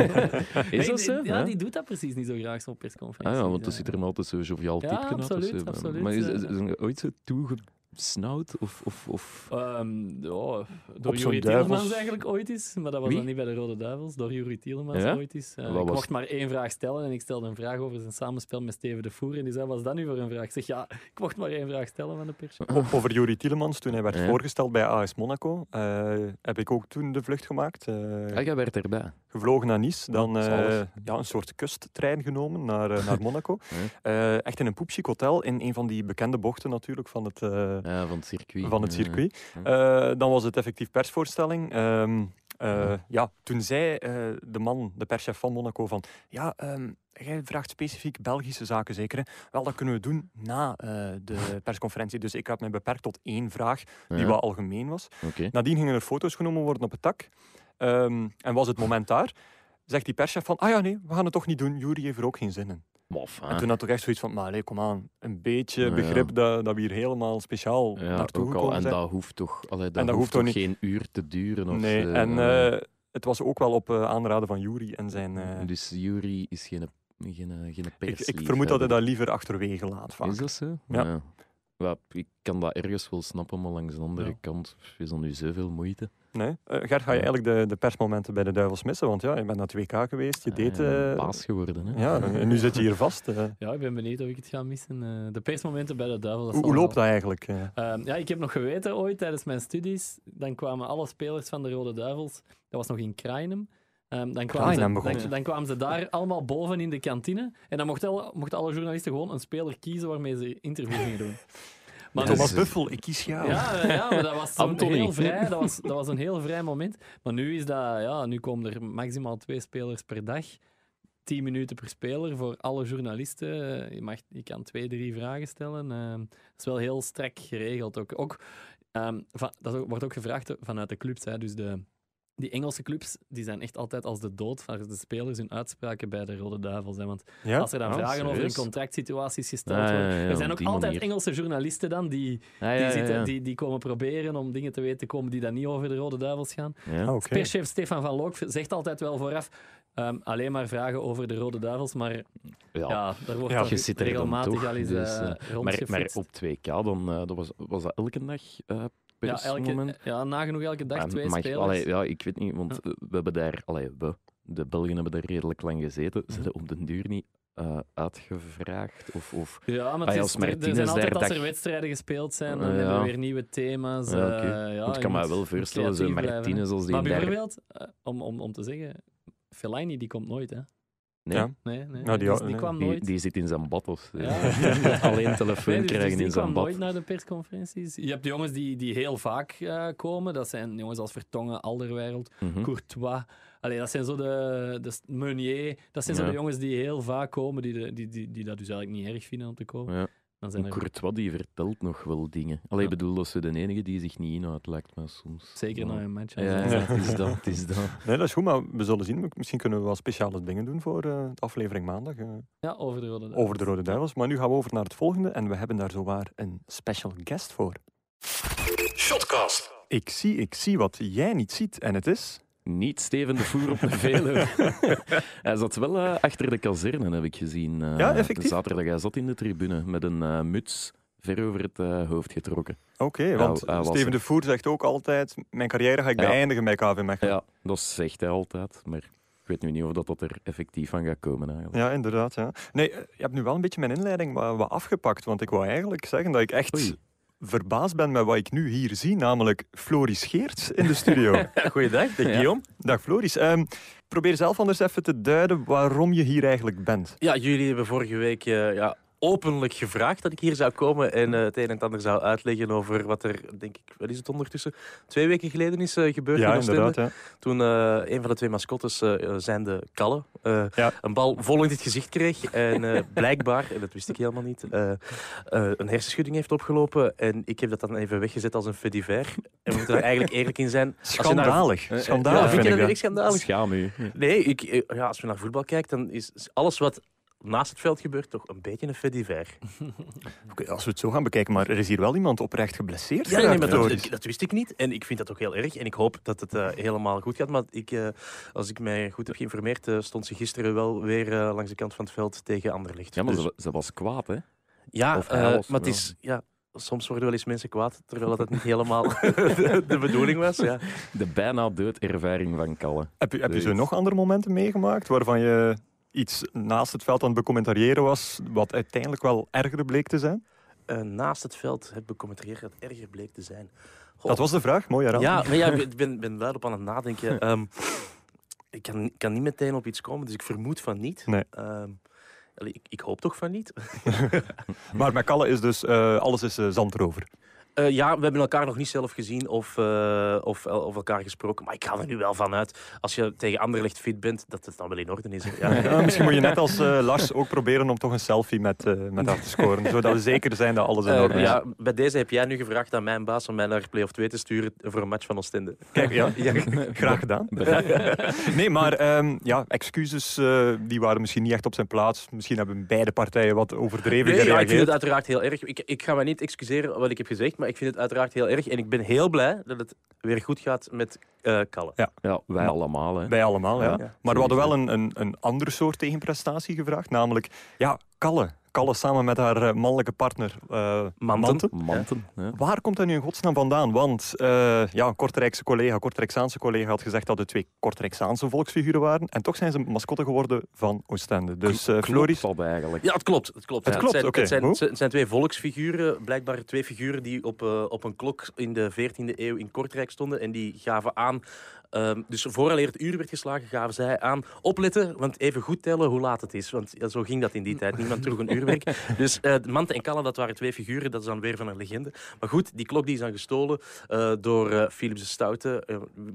<laughs> Is dat zo? Ja, die doet dat precies niet zo graag, zo'n Ah persconferentie. ja, want dan zit er maar altijd zo'n joviaal Ja, of absoluut, absoluut, Maar is, is, eh. is er ooit zo toegesnauwd? Of, of, of... Ehm, ja, door Op zo'n Jurie duivels. Tielemans eigenlijk ooit is, maar dat was Wie? dan niet bij de Rode Duivels. Door Jurie Tielemans Ja? ooit is. Eh, ik was- mocht maar één vraag stellen en ik stelde een vraag over zijn samenspel met Steven de Voer. En die zei, wat is dat nu voor een vraag? Ik zeg, ja, ik mocht maar één vraag stellen van de pers. Over Juri Tielemans, toen hij werd Ja. voorgesteld bij AS Monaco, eh, heb ik ook toen de vlucht gemaakt. eh, Ah, jij werd erbij. gevlogen naar Nice, dan eh, ja, een soort kusttrein genomen naar, naar <laughs> Monaco. Ja. Eh, echt in een poepchic hotel, in een van die bekende bochten natuurlijk van het, eh, Ja, van het circuit. van het circuit. Eh, dan was het effectief persvoorstelling. Ehm, eh, Ja. toen zei eh, de man, de perschef van Monaco, van ja, ehm, jij vraagt specifiek Belgische zaken zeker. Hè? Wel, dat kunnen we doen na eh, de <laughs> persconferentie. Dus ik had mij beperkt tot één vraag, die Ja, wat algemeen was. Nadien gingen er foto's genomen worden op het dak. Ehm, en was het moment daar, zegt die perschef van, ah ja nee, we gaan het toch niet doen, Jury heeft er ook geen zin in. En toen had ik echt zoiets van, maar kom aan, een beetje ja. begrip dat, dat we hier helemaal speciaal ja, naartoe ook al, en zijn. dat hoeft toch, allee, dat dat hoeft hoeft toch geen uur te duren? Of, Nee, eh, en eh, eh, het was ook wel op aanraden van Jury en zijn... dus Jury is geen, geen, geen ik, ik vermoed dat hij dat liever achterwege laat vaak. Is dat zo? Ja. Ja, ik kan dat ergens wel snappen, maar langs de andere kant is dat nu zoveel moeite. Nee? Eh, Gert, ga je eigenlijk de, de persmomenten bij de Duivels missen? Want ja, je bent naar het WK geweest, je Ah, deed... ja, ik ben eh, baas geworden. Hè? ja, en nu zit je hier vast. eh. Ja, ik ben benieuwd of ik het ga missen. Eh, de persmomenten bij de Duivel. dat Hoe, loopt dat eigenlijk? eh? Ehm, ja, ik heb nog geweten ooit tijdens mijn studies. Dan kwamen alle spelers van de Rode Duivels. Dat was nog in Krainem. Ehm, dan, kwamen ze, dan, dan kwamen ze daar allemaal boven in de kantine. En dan mochten alle, mochten alle journalisten gewoon een speler kiezen waarmee ze interview gingen doen. <laughs> Maar Thomas dus- Buffel, ik kies jou. ja, ja, maar dat was <laughs> Anthony. heel vrij. Dat was, dat was een heel vrij moment. Maar nu is dat, ja, nu komen er maximaal twee spelers per dag. 10 minuten per speler voor alle journalisten. Eh, Je, mag, je kan twee, drie vragen stellen. Eh, dat is wel heel strak geregeld. Ook, ook, ehm, van, dat wordt ook gevraagd vanuit de clubs. Hè. Dus de, die Engelse clubs die zijn echt altijd als de dood van de spelers hun uitspraken bij de Rode Duivels. Hè. Want Ja? als er dan Ah, vragen over hun contractsituaties gesteld Ah, ja, worden. ja, er zijn ook altijd manier. Engelse journalisten dan die Ja, ja, die, ja, zitten, ja. die, die komen proberen om dingen te weten te komen die dan niet over de Rode Duivels gaan. Ja. Ah. Perschef Stefan van Look zegt altijd wel vooraf ehm, alleen maar vragen over de Rode Duivels, maar ja, Ja. daar wordt je zit er dan regelmatig toch, al eens dus, eh, eh, maar op 2K, dan, eh, dat was, was dat elke dag eh ja, elke, ja, nagenoeg elke dag Maar twee mag- spelers. allee, ja, ik weet niet, want eh, we hebben daar, allee, we, de Belgen hebben daar redelijk lang gezeten. Ze hebben op den duur niet eh, uitgevraagd? Of, of... Ja, maar Ah, is, als er- er zijn altijd als dag- er wedstrijden gespeeld zijn, dan Ah, hebben we weer nieuwe thema's. Ja, eh, ja, ik kan me wel voorstellen, zo creatief blijven, hè. Martinez als die Maar bijvoorbeeld, eh, om, om, om te zeggen, Fellaini die komt nooit. Hè. Nee, Ja. Nee, nee. Nou, die- Dus die nee. kwam die, nooit. die zit in zijn bad of zo. Ja. <laughs> Je moet alleen telefoon Nee, dus- dus krijgen die in kwam zijn bad. nooit naar de persconferenties. Je hebt de jongens die, die heel vaak eh, komen. Dat zijn jongens als Vertongen, Alderweireld, Mhm. Courtois. Allee, dat zijn zo de, de Meunier. Dat zijn zo de jongens die heel vaak komen, die, de, die, die, die dat dus eigenlijk niet erg vinden om te komen. Dan zijn En er Courtois die vertelt nog wel dingen. Alleen Ja. bedoel, dat ze de enige die zich niet inhoudt, lijkt me soms. zeker na een match. Ja, ja, Ja. het is dat. Het is dat. <laughs> Nee, dat is goed, maar we zullen zien. Misschien kunnen we wel speciale dingen doen voor eh, de aflevering maandag. eh, Ja, over de Rode over de Rode Duivels. Maar nu gaan we over naar het volgende en we hebben daar zowaar een special guest voor. Shotcast. Ik zie, ik zie wat jij niet ziet en het is... Niet Steven de Voer op de Veluwe. <laughs> hij zat wel eh, achter de kazerne, heb ik gezien. eh, Ja, effectief? Zaterdag. Hij zat in de tribune met een eh, muts ver over het hoofd getrokken. Oké, want hij Steven de Voer zegt ook altijd... Mijn carrière ga ik Ja. beëindigen bij KV Mechelen. Ja, dat zegt hij altijd. Maar ik weet nu niet of dat, dat er effectief van gaat komen eigenlijk. Ja, inderdaad. Ja. Nee, je hebt nu wel een beetje mijn inleiding wat, wat afgepakt. Want ik wou eigenlijk zeggen dat ik echt Oei. Verbaasd ben met wat ik nu hier zie. Namelijk Floris Geerts in de studio. <laughs> Goeiedag, dag Ja. Guillaume. Dag Floris. Ehm, probeer zelf anders even te duiden waarom je hier eigenlijk bent. Ja, jullie hebben vorige week eh, ja, openlijk gevraagd dat ik hier zou komen en eh, het een en het ander zou uitleggen over wat er, denk ik, wat is het ondertussen, twee weken geleden is eh, gebeurd Ja, in Oostende. inderdaad. Ja. Toen eh, een van de twee mascottes, zijn de Kalle, Ja. een bal vol in het gezicht kreeg en <laughs> blijkbaar, en dat wist ik helemaal niet, een hersenschudding heeft opgelopen. En ik heb dat dan even weggezet als een fait divers. En we moeten er eigenlijk eerlijk in zijn. Naar- Schandalig. Schandalig Ja, vind vind je ik dat schandalig? Schaam u. Nee, ik, ja, als we naar voetbal kijken, dan is alles wat naast het veld gebeurt toch een beetje een fait divers. <laughs> Oké, als we het zo gaan bekijken, maar er is hier wel iemand oprecht geblesseerd. Ja, nee, maar dat, dat- dat wist ik niet. En ik vind dat ook heel erg. En ik hoop dat het eh, helemaal goed gaat. Maar ik, eh, als ik mij goed heb geïnformeerd, eh, stond ze gisteren wel weer eh, langs de kant van het veld tegen Anderlecht. Ja, maar Dus- ze, ze was kwaad, hè? ja, of eh, maar het is... Ja, soms worden wel eens mensen kwaad, terwijl dat niet helemaal de, <laughs> <laughs> de bedoeling was. Ja. De bijna doodervaring van Kalle. Heb je, heb je zo Dus- nog andere momenten meegemaakt waarvan je iets naast het veld aan het becommentariëren was, wat uiteindelijk wel erger bleek te zijn? Eh, naast het veld heb becommentarieerd dat het erger bleek te zijn. Goh. Dat was de vraag, mooi herhaald. Ja, maar ja, <laughs> ik ben, ben op aan het nadenken. Ehm, ik kan, kan niet meteen op iets komen, dus ik vermoed van niet. Nee. Ehm, ik, ik hoop toch van niet. <laughs> Maar met Kalle is dus eh, alles is eh, zand erover. Eh, ja, we hebben elkaar nog niet zelf gezien of, eh, of, of elkaar gesproken. Maar ik ga er nu wel van uit, als je tegen Anderlecht fit bent, dat het dan wel in orde is. Ja. <laughs> Ja, misschien moet je net als eh, Lars ook proberen om toch een selfie met, eh, met haar te scoren. Zodat we zeker zijn dat alles in Eh, orde is. ja, bij deze heb jij nu gevraagd aan mijn baas om mij naar Play of 2 te sturen voor een match van Oostende. Kijk, ja, <laughs> graag gedaan. <laughs> Nee, maar ehm, ja, excuses eh, die waren misschien niet echt op zijn plaats. Misschien hebben beide partijen wat overdreven Nee, ja, ik vind gereageerd. het uiteraard heel erg. Ik, ik ga me niet excuseren wat ik heb gezegd, maar ik vind het uiteraard heel erg. En ik ben heel blij dat het weer goed gaat met eh Kalle. Ja, wij Maar- allemaal, hè? Bij allemaal, ja. Ja. Maar we hadden wel een, een, een andere soort tegenprestatie gevraagd. Namelijk, ja, Kalle. Kalle samen met haar eh, mannelijke partner eh Manten. Manten. Ja. Waar komt dat nu in godsnaam vandaan? Want eh, ja, een Kortrijkse collega, Kortrijksaanse collega had gezegd dat het twee Kortrijksaanse volksfiguren waren. En toch zijn ze mascotte geworden van Oostende. Dus eh Klopt Floris, dat eigenlijk? Ja, het klopt. Het klopt. Het Ja, klopt, zijn, het, zijn, het zijn twee volksfiguren, blijkbaar twee figuren die op, eh, op een klok in de 14e eeuw in Kortrijk stonden. En die gaven aan, ehm, dus vooraleer het uur werd geslagen, gaven zij aan, opletten, want even goed tellen hoe laat het is. Want ja, zo ging dat in die tijd. Niemand droeg een uurwerk. <laughs> Dus eh Mante en Kalle, dat waren twee figuren, dat is dan weer van een legende. Maar goed, die klok die is dan gestolen eh, door eh, Philips de Stoute.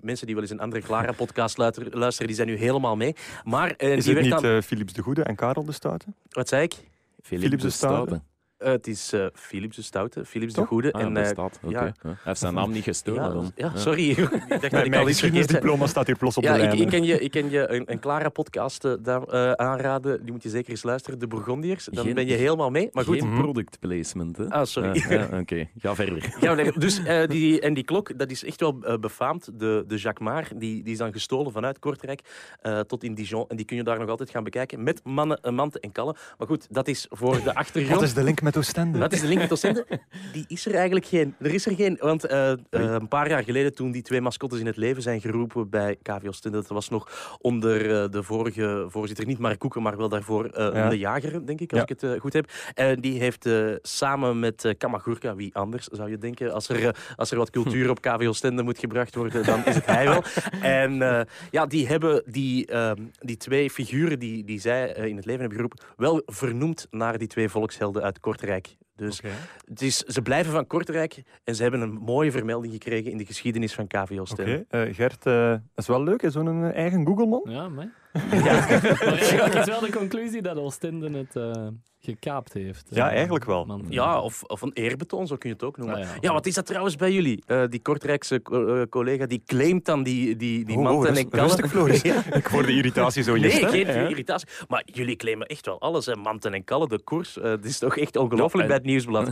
Mensen die wel eens een andere Clara-podcast luisteren, luisteren, die zijn nu helemaal mee. Maar eh, is die het werd niet dan... Philips de Goede en Karel de Stoute? Wat zei ik? Philips de Stoute. Eh, het is eh, Philips de Stoute, Philips Toch? de Goede. Ah, en, dat. Oké. ja. Hij heeft zijn naam niet gestolen ja, dan. ja, sorry. <laughs> ik dacht dat Mijn, ik al iets geschiedenisdiploma staat hier plots op Ja, de lijn. ik, kan je, ik kan je een, een Clara-podcast daar, eh, aanraden. Die moet je zeker eens luisteren. De Bourgondiërs. Dan Geen- ben je helemaal mee. Maar goed. Geen Mhm. product placement, hè? Ah, sorry. Oké, ga verder. <laughs> Ja, dus, eh, die, en die klok, dat is echt wel befaamd. De, de Jacques Maar, die, die is dan gestolen vanuit Kortrijk tot in Dijon. En die kun je daar nog altijd gaan bekijken met mannen, manten en kallen. Maar goed, dat is voor de <laughs> achtergrond. Wat is de link met Oostende? Wat is de link met Oostende? <laughs> Die is er eigenlijk geen. Er is er geen, want eh, eh, een paar jaar geleden toen die twee mascottes in het leven zijn geroepen bij KV Oostende, dat was nog onder eh, de vorige voorzitter, niet Mark Koeken, maar wel daarvoor eh, Ja. de jager, denk ik, als Ja. ik het goed heb. En die heeft eh, samen met Kamagurka, wie anders zou je denken, als er, als er wat cultuur op KV Oostende moet gebracht worden, dan is het hij wel. <laughs> En eh, ja, die hebben die, ehm, die twee figuren die, die zij in het leven hebben geroepen, wel vernoemd naar die twee volkshelden uit Kortrijk. Dus het is, ze blijven van Kortrijk en ze hebben een mooie vermelding gekregen in de geschiedenis van KV Oostende. Oké, eh, Gert, eh, dat is wel leuk, hè, zo'n eh, eigen Google-man. Ja, maar. <laughs> Ja. maar eigenlijk is wel de conclusie dat Oostende het eh, gekaapt heeft. Ja, Eh, eigenlijk wel. man. Ja, of, of een eerbetoon, zo kun je het ook noemen. Ah, ja, ja. wat is dat trouwens bij jullie? Eh, die Kortrijkse co- eh, collega die claimt dan die, die, die Oh, oh, manten rust- en kallen. rustig, Floris. <laughs> Ja. <laughs> Ik hoor de irritatie zo in je Nee, stem. geen Ja. irritatie. Maar jullie claimen echt wel alles. Hè. Manten en kallen, de koers. eh, Het is toch echt ongelooflijk bij het nieuwsblad.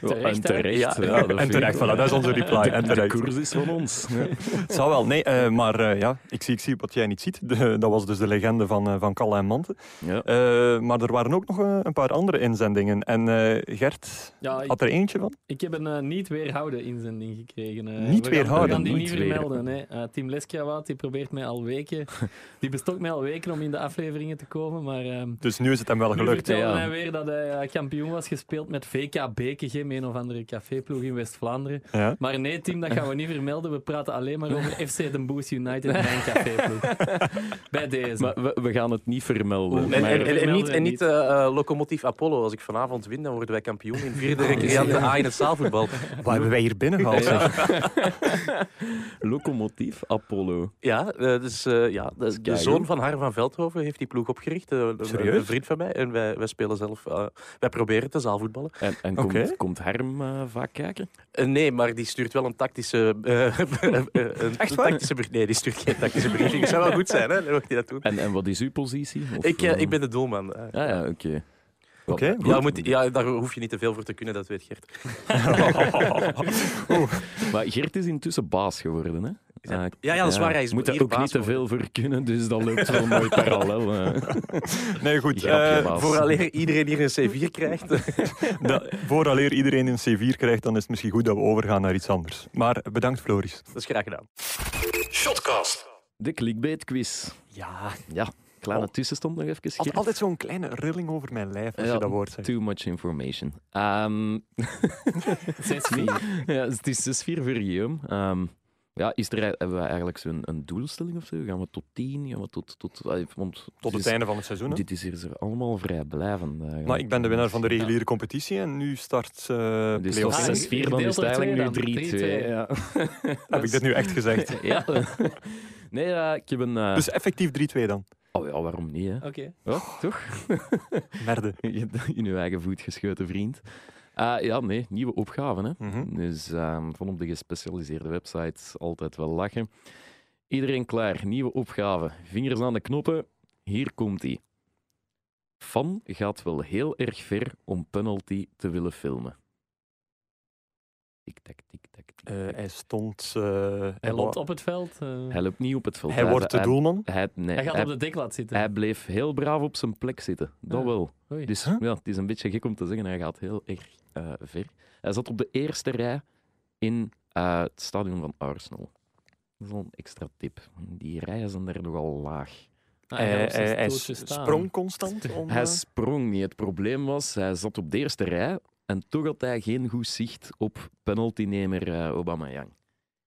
Terecht, en terecht. Ja, dat En terecht, voilà, dat is onze reply. En De koers is van ons. Ja. Het zal wel. Nee, eh, maar eh, ja, ik zie, ik zie wat jij niet ziet. De- dat was dus de legende van, eh, van Kalle en Manten. Ja. Eh, maar er waren ook nog eh, een paar andere inzendingen. En eh, Gert Ja, ik, had er eentje van. ik heb een niet weerhouden inzending gekregen. Niet we weerhouden? We gaan die Niet vermelden. Leskrawaat die probeert mij al weken. <laughs> Die bestokt mij al weken om in de afleveringen te komen. Maar ehm, Dus nu is het hem wel nu gelukt. vertelde ja. hij weer dat hij kampioen was gespeeld met VK Bekegem, een of andere caféploeg in West-Vlaanderen. Ja. Maar nee, team, dat gaan we niet vermelden. We praten alleen maar over <laughs> FC Den Bosch United, mijn <laughs> caféploeg. <laughs> Bij deze. Maar we, we gaan het niet vermelden. En, maar- en, en, en vermelden niet, en niet eh, eh, locomotief Apollo. Als ik vanavond win, dan worden wij kampioen in vierde <laughs> recreante A in het zaalvoetbal. <laughs> Wat hebben wij hier binnengehaald? zeg? Locomotief Apollo. Ja, eh, dus, eh, ja de, de zoon van Harm van Veldhoven heeft die ploeg opgericht. een- Serieus? Een vriend van mij. En wij, wij spelen zelf... eh, wij proberen te zaalvoetballen. En, en komt, komt Harm vaak kijken? Nee, maar die stuurt wel een tactische... een, Echt een waar? tactische. Nee, die stuurt geen tactische briefing. Het <laughs> zou wel goed zijn, hè? Dan mag hij dat doen. En, en wat is uw positie? Of, Ik, eh, eh, ik ben de doelman. eh. Ah ja, oké. Oké, ja, moet, ja, daar hoef je niet te veel voor te kunnen, dat weet Gert. <laughs> Maar Gert is intussen baas geworden, hè? Eh, ja, ja, dat is waar, hij is moet er hier ook baas niet te veel voor kunnen, dus dat loopt wel mooi <laughs> parallel. Nee, goed. Baas. Vooraleer iedereen hier een C4 krijgt. da- vooraleer iedereen een C4 krijgt, dan is het misschien goed dat we overgaan naar iets anders. Maar bedankt, Floris. dat is graag gedaan. Shotcast. De clickbait quiz. Ja, Ja, kleine Oh. tussenstand nog even. had Gert. altijd zo'n kleine rilling over mijn lijf als Ja, je dat woord zegt. Too much information. Ehm, <laughs> 6-4. ja, het is 6-4 voor Guillaume. Ehm, ja, is er, hebben we eigenlijk zo'n een doelstelling of zo? Gaan we tot 10? Gaan we tot... tot, eh, want Tot het is- einde van het seizoen. hè? Dit is hier allemaal vrij blijvend. eigenlijk. Maar ik ben de winnaar van de reguliere competitie en nu start eh Dus play-off tot Ah, 6-4, ik dan deel is het twee eigenlijk nu dan. 3-2. 3-2. Ja. <laughs> Heb ik dit nu echt gezegd? <laughs> ja. Nee, eh, ik heb een... eh, Dus effectief 3-2 dan. Oh ja, waarom niet, hè? Oké. Ja, toch? Merde. <laughs> Je- In uw eigen voet geschoten, vriend. Eh, ja, nee, nieuwe opgaven. Hè? Mhm. Dus ehm, van op de gespecialiseerde websites altijd wel lachen. Iedereen klaar, nieuwe opgave. Vingers aan de knoppen, hier komt ie. Fan gaat wel heel erg ver om penalty te willen filmen. Tik-tak, tik-tak, tik-tak. Eh, hij stond... eh, Hij loopt op het veld. eh, Hij loopt niet op het veld. hij wordt de hij, doelman. Hij, nee, hij gaat hij, op de deklat zitten. hij bleef heel braaf op zijn plek zitten. Dat Ah. wel. Oei. Dus Huh? ja, het is een beetje gek om te zeggen, hij gaat heel erg eh, ver. Hij zat op de eerste rij in eh, het stadion van Arsenal. Dat is wel een extra tip. Die rijen zijn daar nogal laag. Ah, hij zijn hij- sprong constant. Om, Hij eh, sprong niet. Het probleem was, hij zat op de eerste rij en toch had hij geen goed zicht op penaltynemer uh, Aubameyang.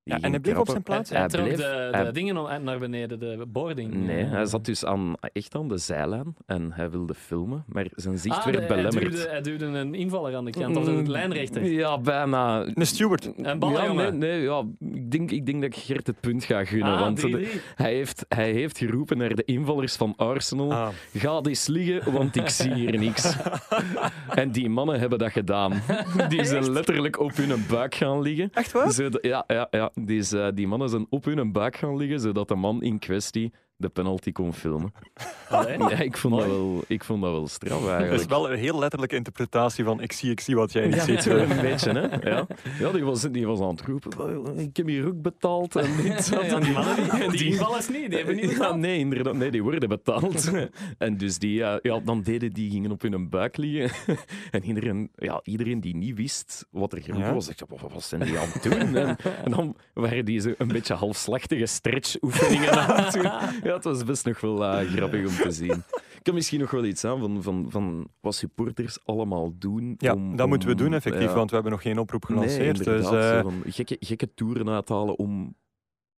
Die Ja, en hij bleef op zijn plaats. Hij, hij trok bleef- de, de hij- dingen om- naar beneden, de boarding. Nee, eh. hij zat dus aan, echt aan de zijlijn en hij wilde filmen, maar zijn zicht Ah, werd de- hij belemmerd. duwde, hij duwde een invaller aan de kant, of een Mm, lijnrechter. Ja, bijna. Een steward. Een Ja, nee, nee, ja, ik, denk, ik denk dat ik Gert het punt ga gunnen. Ah, want 3-3. de- hij, heeft, hij heeft geroepen naar de invallers van Arsenal. Ah. Ga eens liggen, want ik zie hier niks. <laughs> en die mannen hebben dat gedaan. <laughs> Die zijn letterlijk op hun buik gaan liggen. Echt waar? Zodat- ja, ja, ja. Dus, die mannen zijn op hun buik gaan liggen, zodat de man in kwestie de penalty kon filmen. <laughs> Allee. Ja, ik vond, dat wel, ik vond dat wel straf Dat is eigenlijk. wel een heel letterlijke interpretatie van ik zie, ik zie wat jij niet Ja, ziet. <laughs> een beetje, hè? Ja, ja die, was, die was aan het roepen. Ik heb hier ook betaald. En dit, <laughs> Ja, die mannen die, en die invallers niet, die hebben niet ja, betaald. nee, inderdaad. Nee, die worden betaald. en dus die, ja, ja, dan deden die gingen op hun buik liggen. en iedereen, ja, iedereen die niet wist wat er Ja. was, dacht, wat, wat zijn die aan het doen? En, en dan waren die zo een beetje halfslachtige stretch-oefeningen aan het doen. Ja, het was best nog wel eh, grappig om te zien. Ik kan misschien nog wel iets aan van, van, van wat supporters allemaal doen. Ja, om, dat moeten we doen effectief, ja. want we hebben nog geen oproep Nee, gelanceerd. dus, eh, van gekke, gekke toeren uithalen om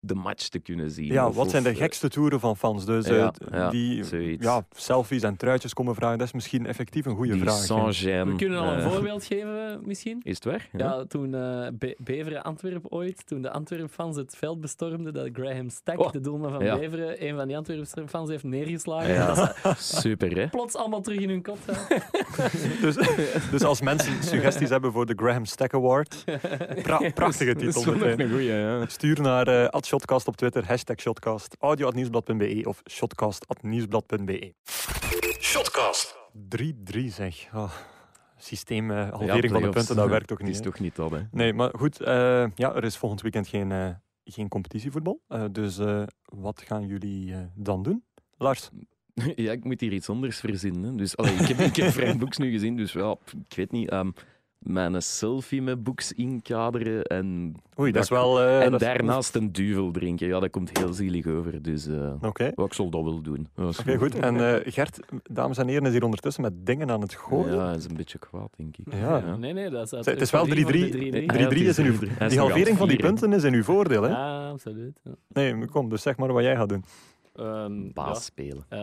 de match te kunnen zien. ja, Of- wat zijn de eh, gekste toeren van fans? Dus eh, Ja, ja, die zoiets. ja, selfies en truitjes komen vragen, dat is misschien effectief een goede die vraag. We kunnen al een eh, voorbeeld geven, misschien. Is het weg? Ja, toen eh Be- Beveren Antwerpen ooit, toen de Antwerp-fans het veld bestormden, dat Graham Stack, Oh, de doelman van ja. Beveren, een van die Antwerp-fans heeft neergeslagen. Dat Super, hè? plots allemaal terug in hun kop. <laughs> Dus, dus als mensen suggesties hebben voor de Graham Stack Award, pra- prachtige <laughs> Dat is titel. wel nog meteen. een goeie, ja. Stuur naar eh @shotcast op Twitter, hashtag shotcast, audio.nieuwsblad.be of shotcast.nieuwsblad.be. Shotcast. 3-3 zeg. Ah, systeem Ja, halvering van de punten, dat werkt toch niet. is toch niet dat, hè? Nee, maar goed, eh, ja, er is volgend weekend geen, eh, geen competitievoetbal. Eh, dus eh, wat gaan jullie eh, dan doen? Lars? <laughs> Ja, ik moet hier iets anders verzinnen. hè. Dus, allee, ik, heb, ik heb Frank Boeks nu gezien, dus ja, ik weet niet. ehm, mijn selfie met Boeks inkaderen en, Oei, dat is wel... eh, en dat is- daarnaast een duvel drinken. Ja, dat komt heel zielig over. Dus eh, Oké. ja, ik zal dat wel doen. Dat Oké, goed. En eh, Gert, dames en heren, is hier ondertussen met dingen aan het gooien. Ja, hij is een beetje kwaad, denk ik. Ja. Nee, nee, dat is Het is wel 3-3. 3-3 Ja, het is in uw... Die halvering van die punten is in uw voordeel, hè? Ja, absoluut. Ja. Nee, kom, dus zeg maar wat jij gaat doen. Ehm, Baas ja, spelen. <laughs>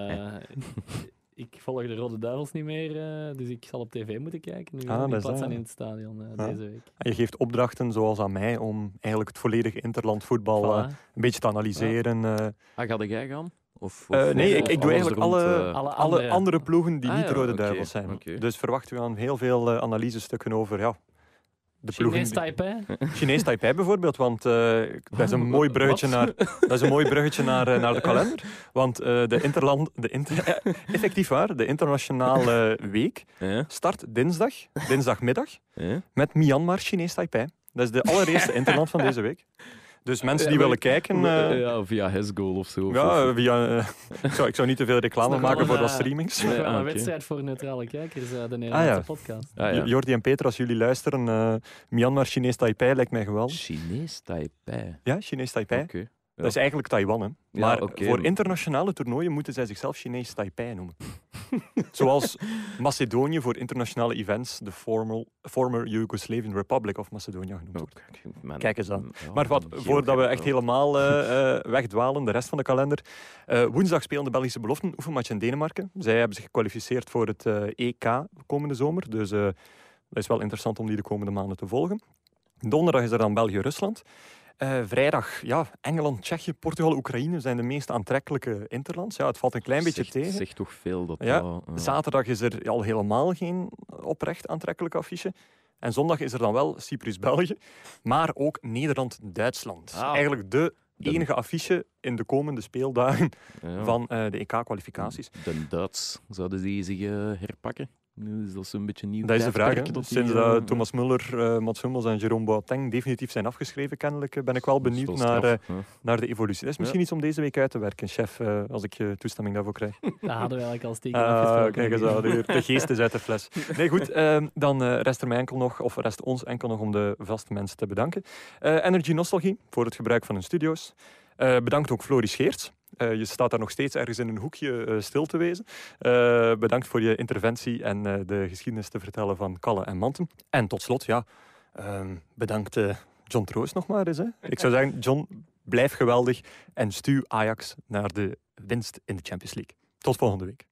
ik volg de Rode Duivels niet meer, eh, dus ik zal op tv moeten kijken. Nu Ah, in dat is plaats van ja. in het stadion eh, Ja. deze week. En je geeft opdrachten, zoals aan mij, om eigenlijk het volledige interland voetbal eh, Voilà. een beetje te analyseren. eh. Ah, ga jij gaan? Of, of- nee, of ik, ik doe eigenlijk rond, alle, Alle andere. andere ploegen die Ah, niet de ja, Rode Duivels zijn. oké. Dus verwachten we aan heel veel eh, analysestukken over ja, de. Chinees Taipei. Chinees Taipei bijvoorbeeld, want eh, dat is een mooi bruggetje naar, dat is een mooi bruggetje naar, eh, naar de kalender. Want eh, de interland, de inter, <laughs> effectief waar, de internationale week start dinsdag, dinsdagmiddag, met Myanmar Chinees Taipei. Dat is de allereerste <laughs> interland van deze week. Dus mensen die Ja, maar- willen kijken, eh, ja, via Hesgoal of zo. ja, of- via, eh, <laughs> ik, zou, ik zou niet te veel reclame maken voor eh, streamings. Nee, <laughs> ah, een oké. wedstrijd voor neutrale kijkers, eh, de Nederlandse ja. podcast. Ah, ja. Jordi en Peter, als jullie luisteren, eh, Myanmar Chinees Taipei lijkt mij geweldig. Chinees Taipei. Ja, Chinees Taipei. Oké. Dat is eigenlijk Taiwan, hè. Maar oké. voor internationale toernooien moeten zij zichzelf Chinees Taipei noemen. <laughs> Zoals Macedonië voor internationale events de formal, former Yugoslavian Republic of Macedonia genoemd wordt. Mijn- Kijk eens aan. Maar wat, voordat we echt helemaal eh, wegdwalen, de rest van de kalender. Eh, woensdag spelen de Belgische beloften oefenmatch in Denemarken. Zij hebben zich gekwalificeerd voor het EK komende zomer. Dus dat is wel interessant om die de komende maanden te volgen. Donderdag is er dan België-Rusland. Eh, vrijdag, ja, Engeland, Tsjechië, Portugal, Oekraïne zijn de meest aantrekkelijke interlands. Ja, het valt een klein beetje tegen. Zegt toch veel dat Ja, eh, Zaterdag is er al helemaal geen oprecht aantrekkelijk affiche. En zondag is er dan wel Cyprus-België, maar ook Nederland-Duitsland. Ah. Eigenlijk de enige affiche in de komende speeldagen ja. van eh, de EK-kwalificaties. De Duits, zouden die zich herpakken? Nu is dat zo'n beetje nieuw Dat is de vraag. hè. Sinds eh, dat Thomas Muller, eh Mats Hummels en Jerome Boateng definitief zijn afgeschreven, kennelijk, eh, ben ik wel benieuwd wel naar, straf, naar de evolutie. Dat is misschien iets om deze week uit te werken, chef, als ik je toestemming daarvoor krijg. <laughs> Dat hadden we eigenlijk al stiekem Ah, afgesproken. kijk eens aan, de, de <laughs> geest is uit de fles. Nee, goed, ehm, dan eh, rest er mij enkel nog, of rest ons enkel nog om de vaste mensen te bedanken. Eh, Energy Nostalgie voor het gebruik van hun studio's. Eh, bedankt ook Floris Scheerts. Eh, je staat daar nog steeds ergens in een hoekje eh, stil te wezen. Eh, bedankt voor je interventie en de geschiedenis te vertellen van Kalle en Manten. En tot slot, ja, ehm, bedankt John Troost nog maar eens. Hè. Ik zou zeggen, John, blijf geweldig en stuw Ajax naar de winst in de Champions League. Tot volgende week.